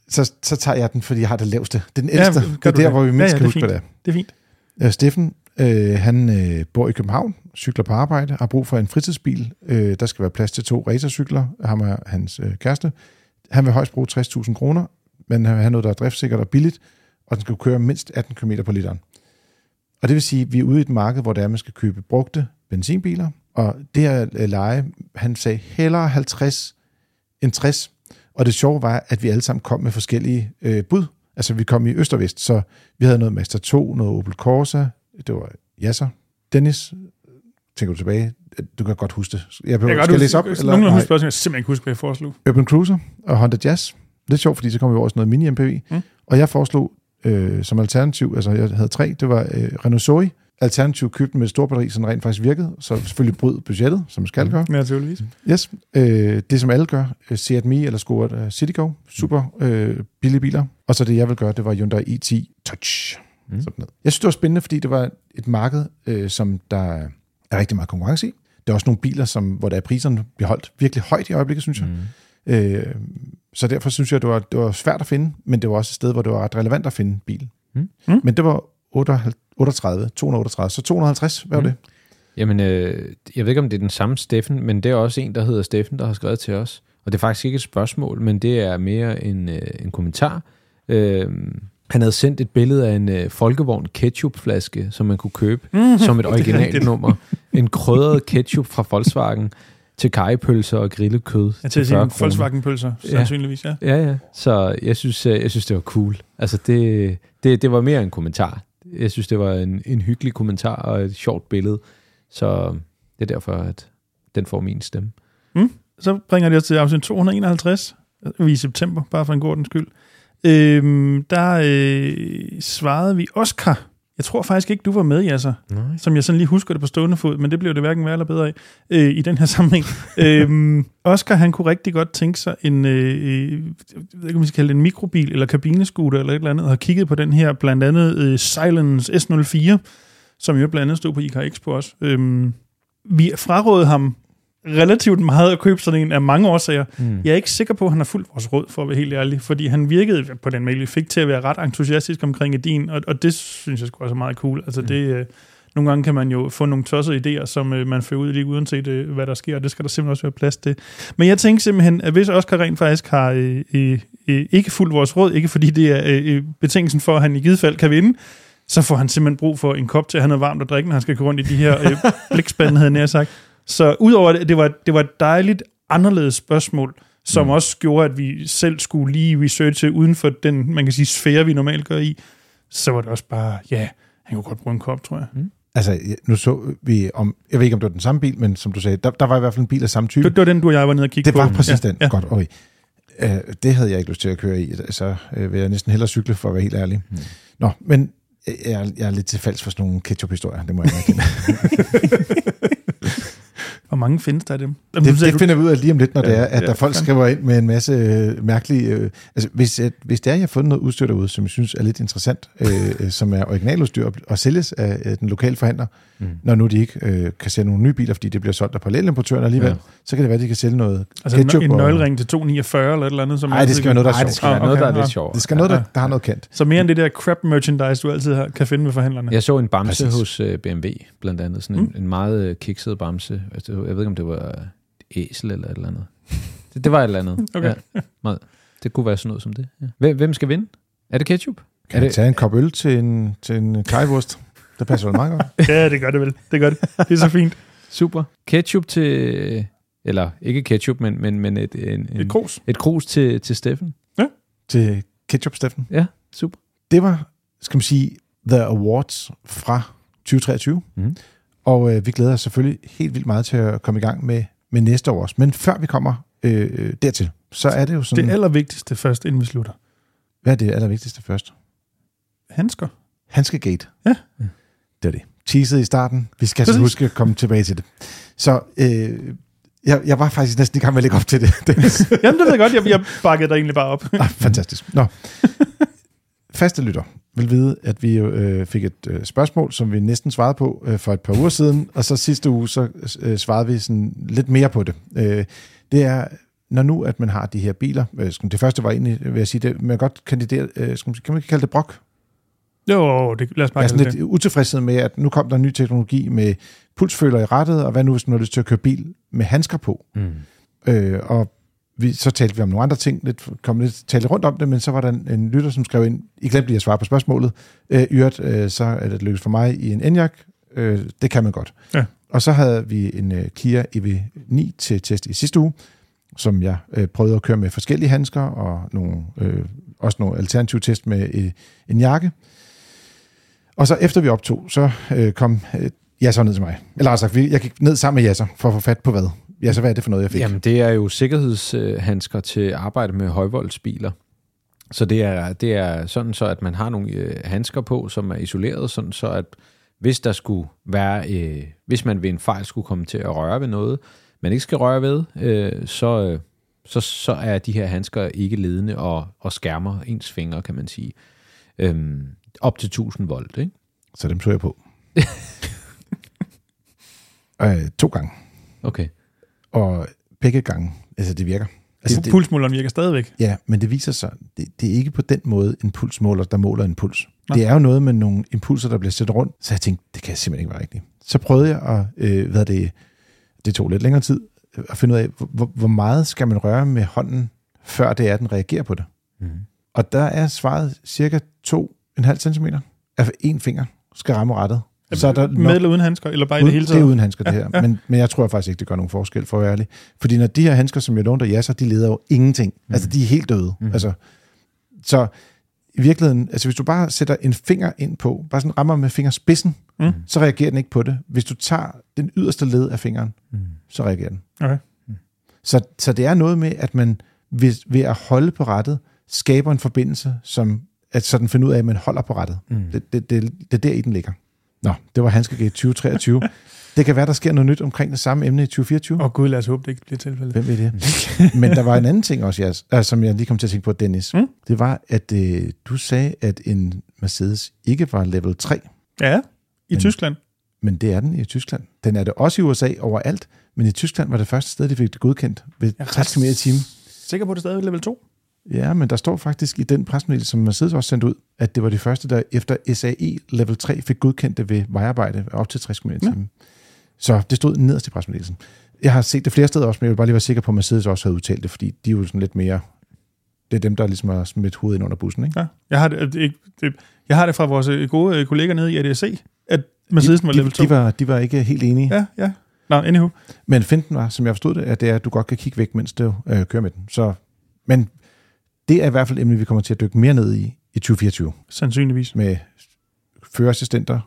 Så, så tager jeg den, fordi jeg har det laveste. Det er den ældste. Ja, Ja, det er der, det? hvor vi Ja, mindst ja, skal det er huske, hvad det er. Det er fint. Ja, Steffen, øh, han øh, bor i København, cykler på arbejde, har brug for en fritidsbil. Øh, der skal være plads til to racercykler, ham og hans øh, kæreste. Han vil højst bruge 60.000 kroner, men han vil have noget, der er driftssikkert og billigt, og den skal køre mindst 18 km på literen. Og det vil sige, at vi er ude i et marked, hvor det er, man skal købe brugte benzinbiler, og det her øh, leje, han sagde hellere 50 end 60. Og det sjove var, at vi alle sammen kom med forskellige øh, bud. Altså, vi kom i øst og vest, så vi havde noget Mazda 2, noget Opel Corsa, det var Jasser. Dennis, tænker du tilbage? Du kan godt huske det. Jeg, Jeg behøver, kan skal godt jeg læse op? huske, Eller? Nogle af spørgsmål, jeg simpelthen ikke huske, hvad jeg foreslog. Urban Cruiser og Honda Jazz. Lidt sjovt, fordi så kom vi over sådan noget mini-MPV. Mm. Og jeg foreslog øh, som alternativ, altså jeg havde tre, det var øh, Renault Zoe. Alternativ købte den med et stort batteri, så den rent faktisk virkede. Så selvfølgelig brød budgettet, som man skal gøre. Ja, naturligvis. Yes. Øh, det som alle gør, øh, Seat Mii eller Skoda uh, Citigo, super øh, billige biler. Og så det jeg vil gøre, det var Hyundai i10 Touch. Mm. Mm. Sådan noget. Jeg synes, det var spændende, fordi det var et marked, øh, som der er rigtig meget konkurrence i. Der er også nogle biler, som, hvor der er priserne bliver holdt virkelig højt i øjeblikket, synes jeg. Mm. Øh, så derfor synes jeg, det var, det var svært at finde, men det var også et sted, hvor det var ret relevant at finde bil. Mm. Mm. Men det var 38, 38, 238, så 250, hvad var Mm. det? Jamen, øh, jeg ved ikke, om det er den samme Steffen, men det er også en, der hedder Steffen, der har skrevet til os. Og det er faktisk ikke et spørgsmål, men det er mere en, øh, en kommentar. Øh, han havde sendt et billede af en øh, folkevogn ketchupflaske, som man kunne købe Mm. som et er originalnummer. En krydret ketchup fra Volkswagen til kajepølser og grillet kød Jeg til til 40 at sige. Volkswagen-pølser, Ja. sandsynligvis, ja. Ja, ja. Så jeg synes, øh, jeg synes det var cool. Altså, det, det, det var mere en kommentar. Jeg synes, det var en, en hyggelig kommentar og et sjovt billede. Så det er derfor, at den får min stemme. Mm. Så bringer det os til afsnit 251. Vi er i september, bare for en god ordens skyld. Øhm, der øh, svarede vi Oscar. Jeg tror faktisk ikke, du var med, Jasser. Nej. Som jeg sådan lige husker det på stående fod, men det blev det hverken værre eller bedre af øh, i den her sammenhæng. øhm, Oscar, han kunne rigtig godt tænke sig en, øh, øh, jeg ved ikke, vi skal kalde det en mikrobil, eller kabinescooter, eller et eller andet, og har kigget på den her, blandt andet øh, Silence S04, som jo blandt andet stod på IK Expo også. Øhm, vi frarådede ham relativt meget at købe sådan en af mange årsager. Mm. Jeg er ikke sikker på, at han har fulgt vores råd, for at være helt ærlig, fordi han virkede på den mail, vi fik til at være ret entusiastisk omkring ideen, og, og det synes jeg sgu også er meget cool. Altså Mm. det, øh, nogle gange kan man jo få nogle tossede idéer, som øh, man fører ud lige uanset øh, hvad der sker, og det skal der simpelthen også være plads til. Men jeg tænker simpelthen, at hvis Oscar rent faktisk har øh, øh, ikke fulgt vores råd, ikke fordi det er øh, øh, betingelsen for, at han i givet fald kan vinde, så får han simpelthen brug for en kop til at have noget varmt at drikke, når han skal gå rundt i de her øh, blikspande, havde jeg sagt. Så udover det, det var, det var et dejligt anderledes spørgsmål, som Mm. mm. også gjorde, at vi selv skulle lige researche uden for den, man kan sige, sfære, vi normalt gør i, så var det også bare, ja, han kunne godt bruge en kop, tror jeg. Altså, ja, nu så vi om, jeg ved ikke, om det var den samme bil, men som du sagde, der, der var i hvert fald en bil af samme type. Det, det var den, du og jeg var nede og kigge Det på. var præcis ja, den. Ja. Godt, okay. Uh, det havde jeg ikke lyst til at køre i, så uh, vil jeg næsten hellere cykle, for at være helt ærlig. Mm. Nå, men øh, jeg, er- jeg er lidt til falsk for sådan nogle ketchup-historier, det må jeg anerkende. Mange findes der af dem? Det, det finder vi ud af lige om lidt, når ja, det er, at ja, der folk fandme. skriver ind med en masse øh, mærkelige... Øh, altså, hvis, at, hvis det er, at jeg har fundet noget udstyr derude, som jeg synes er lidt interessant, øh, øh, som er originaludstyr og, og sælges af øh, den lokale forhandler, mm. når nu de ikke øh, kan sælge nogle nye biler, fordi det bliver solgt af parallelimportøren alligevel, Ja. så kan det være, at de kan sælge noget Altså en, ketchup. en og- nøglering til 249 eller et eller andet? Som Nej, det skal være kan- noget, der er Nej, det sjovt. skal være noget, der er lidt sjovt. Det skal noget, der, der har noget kendt. Så mere end det der crap merchandise, du altid har, kan finde ved forhandlerne. Jeg så en bamse hos øh, BMW, blandt andet. Sådan en, en meget øh, kikset bamse. Det var- jeg ved ikke, om det var et æsel eller et eller andet. Det, det var et eller andet. Okay. Ja, meget. Det kunne være sådan noget som det. Ja. Hvem, hvem skal vinde? Er det ketchup? Kan Er jeg det- tage en kop øl til en, til en kajvurst? Det passer vel meget godt. Ja, det gør det vel. Det gør det. Det er så fint. Super. Ketchup til... Eller ikke ketchup, men, men, men et, en, en, Et krus. et krus til, til Steffen. til ketchup, Steffen. Ja, super. Det var, skal man sige, The Awards fra 2023. Mhm. Og øh, vi glæder os selvfølgelig helt vildt meget til at komme i gang med, med næste års. Men før vi kommer øh, øh, dertil, så er det jo sådan... Det allervigtigste først, inden vi slutter. Hvad er det allervigtigste først? Handsker. Hanskegate. Ja. Det var det. Teaset i starten. Vi skal altså huske at komme tilbage til det. Så øh, jeg, jeg var faktisk næsten i gang med at lægge op til det. Jamen, det ved jeg godt. Jeg, jeg bakkede dig egentlig bare op. ah, fantastisk. Nå. Faste lytter vil vide, at vi jo, øh, fik et øh, spørgsmål, som vi næsten svarede på øh, for et par uger siden, og så sidste uge, så øh, svarede vi sådan lidt mere på det. Øh, det er, når nu, at man har de her biler, øh, det første var egentlig, vil jeg sige, det, man kan godt kandidere, øh, skal man- kan man ikke kalde det brok? Jo, det, lad os bare Jeg er sådan det. lidt utilfredshed med, at nu kom der en ny teknologi med pulsføler i rettet, og hvad nu, hvis man har lyst til at køre bil med handsker på? Mm. Øh, og vi, så talte vi om nogle andre ting, lidt, kom lidt talte rundt om det, men så var der en, en lytter, som skrev ind, I glemte lige at svare på spørgsmålet, øh, Yrt, øh, så er det lykkedes for mig i en Enyaq, øh, det kan man godt. Ja. Og så havde vi en øh, Kia EV9 til test i sidste uge, som jeg øh, prøvede at køre med forskellige handsker, og nogle, øh, også nogle alternative test med øh, en jakke. Og så efter vi optog, så øh, kom øh, Jasser ned til mig. Eller altså, jeg gik ned sammen med Jasser for at få fat på hvad. Jasser, hvad er det for noget, jeg fik? Jamen, det er jo sikkerhedshandsker til arbejde med højvoldsbiler. Så det er, det er sådan så, at man har nogle øh, handsker på, som er isoleret, sådan så at hvis der skulle være, øh, hvis man ved en fejl skulle komme til at røre ved noget, man ikke skal røre ved, øh, så, øh, så, så er de her handsker ikke ledende og, og skærmer ens fingre, kan man sige. Øhm, op til 1000 volt, ikke? Så dem tog jeg på. øh, to gange. Okay. Og begge gange, altså det virker. Altså, det, Pulsmåleren virker stadigvæk. ja, men det viser sig, det, det er ikke på den måde en pulsmåler, der måler en puls. Nå. Det er jo noget med nogle impulser, der bliver sat rundt. Så jeg tænkte, det kan simpelthen ikke være rigtigt. Så prøvede jeg at, øh, hvad det, det tog lidt længere tid, øh, at finde ud af, hvor, hvor meget skal man røre med hånden, før det er, at den reagerer på det. Mm. Og der er svaret cirka 2,5 cm. Altså en finger skal ramme rettet. Så er der Med eller uden handsker, eller bare i det hele Det er taget? uden handsker, det her. Ja. Men, men jeg tror faktisk ikke, det gør nogen forskel, for at være ærlig. Fordi når de her handsker, som jeg lånte af Jasser, de leder jo ingenting. Mm. Altså, de er helt døde. Mm. Altså, så i virkeligheden, altså hvis du bare sætter en finger ind på, bare sådan rammer med fingerspidsen, Mm. så reagerer den ikke på det. Hvis du tager den yderste led af fingeren, Mm. så reagerer den. Okay. Så, så det er noget med, at man ved, ved at holde på rettet, skaber en forbindelse, som, at så den finder ud af, at man holder på rettet. Mm. Det, det, det, det er der i den ligger. Nå, det var Handskegate 2023. det kan være, der sker noget nyt omkring det samme emne i 2024. Åh oh, gud, lad os håbe, det ikke bliver tilfældet. Hvem ved det? Men der var en anden ting også, Jas, øh, som jeg lige kom til at tænke på, Dennis. Mm. Det var, at øh, du sagde, at en Mercedes ikke var level 3, Ja, i Men- Tyskland. men det er den i Tyskland. Den er det også i USA overalt, men i Tyskland var det første sted, de fik det godkendt ved Jeg er 60 km i timen. Sikker på, at det stadig er level 2? Ja, men der står faktisk i den pressemeddelelse, som Mercedes også sendte ud, at det var de første, der efter SAE level 3 fik godkendt det ved vejarbejde op til 60 km timen. Så det stod nederst i pressemeddelelsen. Jeg har set det flere steder også, men jeg vil bare lige være sikker på, at Mercedes også havde udtalt det, fordi de er jo sådan lidt mere... Det er dem, der ligesom har smidt hovedet ind under bussen, ikke? Ja. Jeg har det, det, ikke- det, jeg har det fra vores øh, gode øh, kolleger nede i ADAC, at Mercedes var de, level 2. de, var, de var ikke helt enige. Ja. Ja, ja. Nå, anywho. Men finten var, som jeg forstod det, at det er, at du godt kan kigge væk, mens du øh, kører med den. Så, men det er i hvert fald et emne, vi kommer til at dykke mere ned i i 2024. Sandsynligvis. med førerassistenter,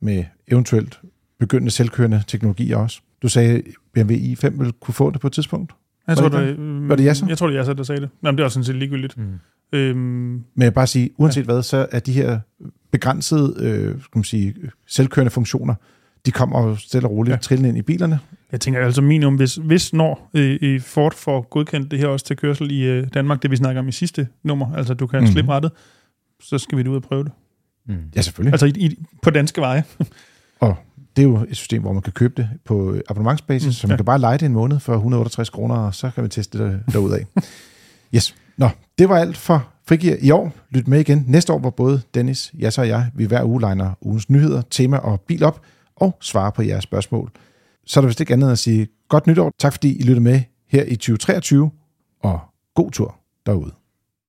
med eventuelt begyndende selvkørende teknologier også. Du sagde, BMW i5 ville kunne få det på et tidspunkt. Jeg Var tror, det det, øh, Var det Yasser? Jeg tror, det er Yasser, der sagde det. Jamen, det er også sådan set ligegyldigt. Mm. Øhm, Men jeg vil bare sige, uanset ja. hvad, så er de her begrænsede øh, skal man sige, selvkørende funktioner, de kommer jo stille og roligt. Ja. trillende ind i bilerne. Jeg tænker altså minimum, hvis, hvis når øh, Ford får godkendt det her også til kørsel i øh, Danmark, det vi snakker om i sidste nummer, altså du kan Mhm. mm-hmm. slippe rettet, så skal vi ud og prøve det. Mm. Ja, selvfølgelig. Altså i, i, på danske veje. Og det er jo et system, hvor man kan købe det på abonnementsbasis, Mm, så man ja. kan bare lege det en måned for 168 kroner, og så kan man teste det derudad. yes. Nå, det var alt for Frigir i år. Lyt med igen næste år, hvor både Dennis, Jasser og jeg, vi hver uge liner ugens nyheder, tema og bil op, og svarer på jeres spørgsmål. Så er der vist ikke andet at sige godt nytår. Tak fordi I lyttede med her i 2023, og god tur derude.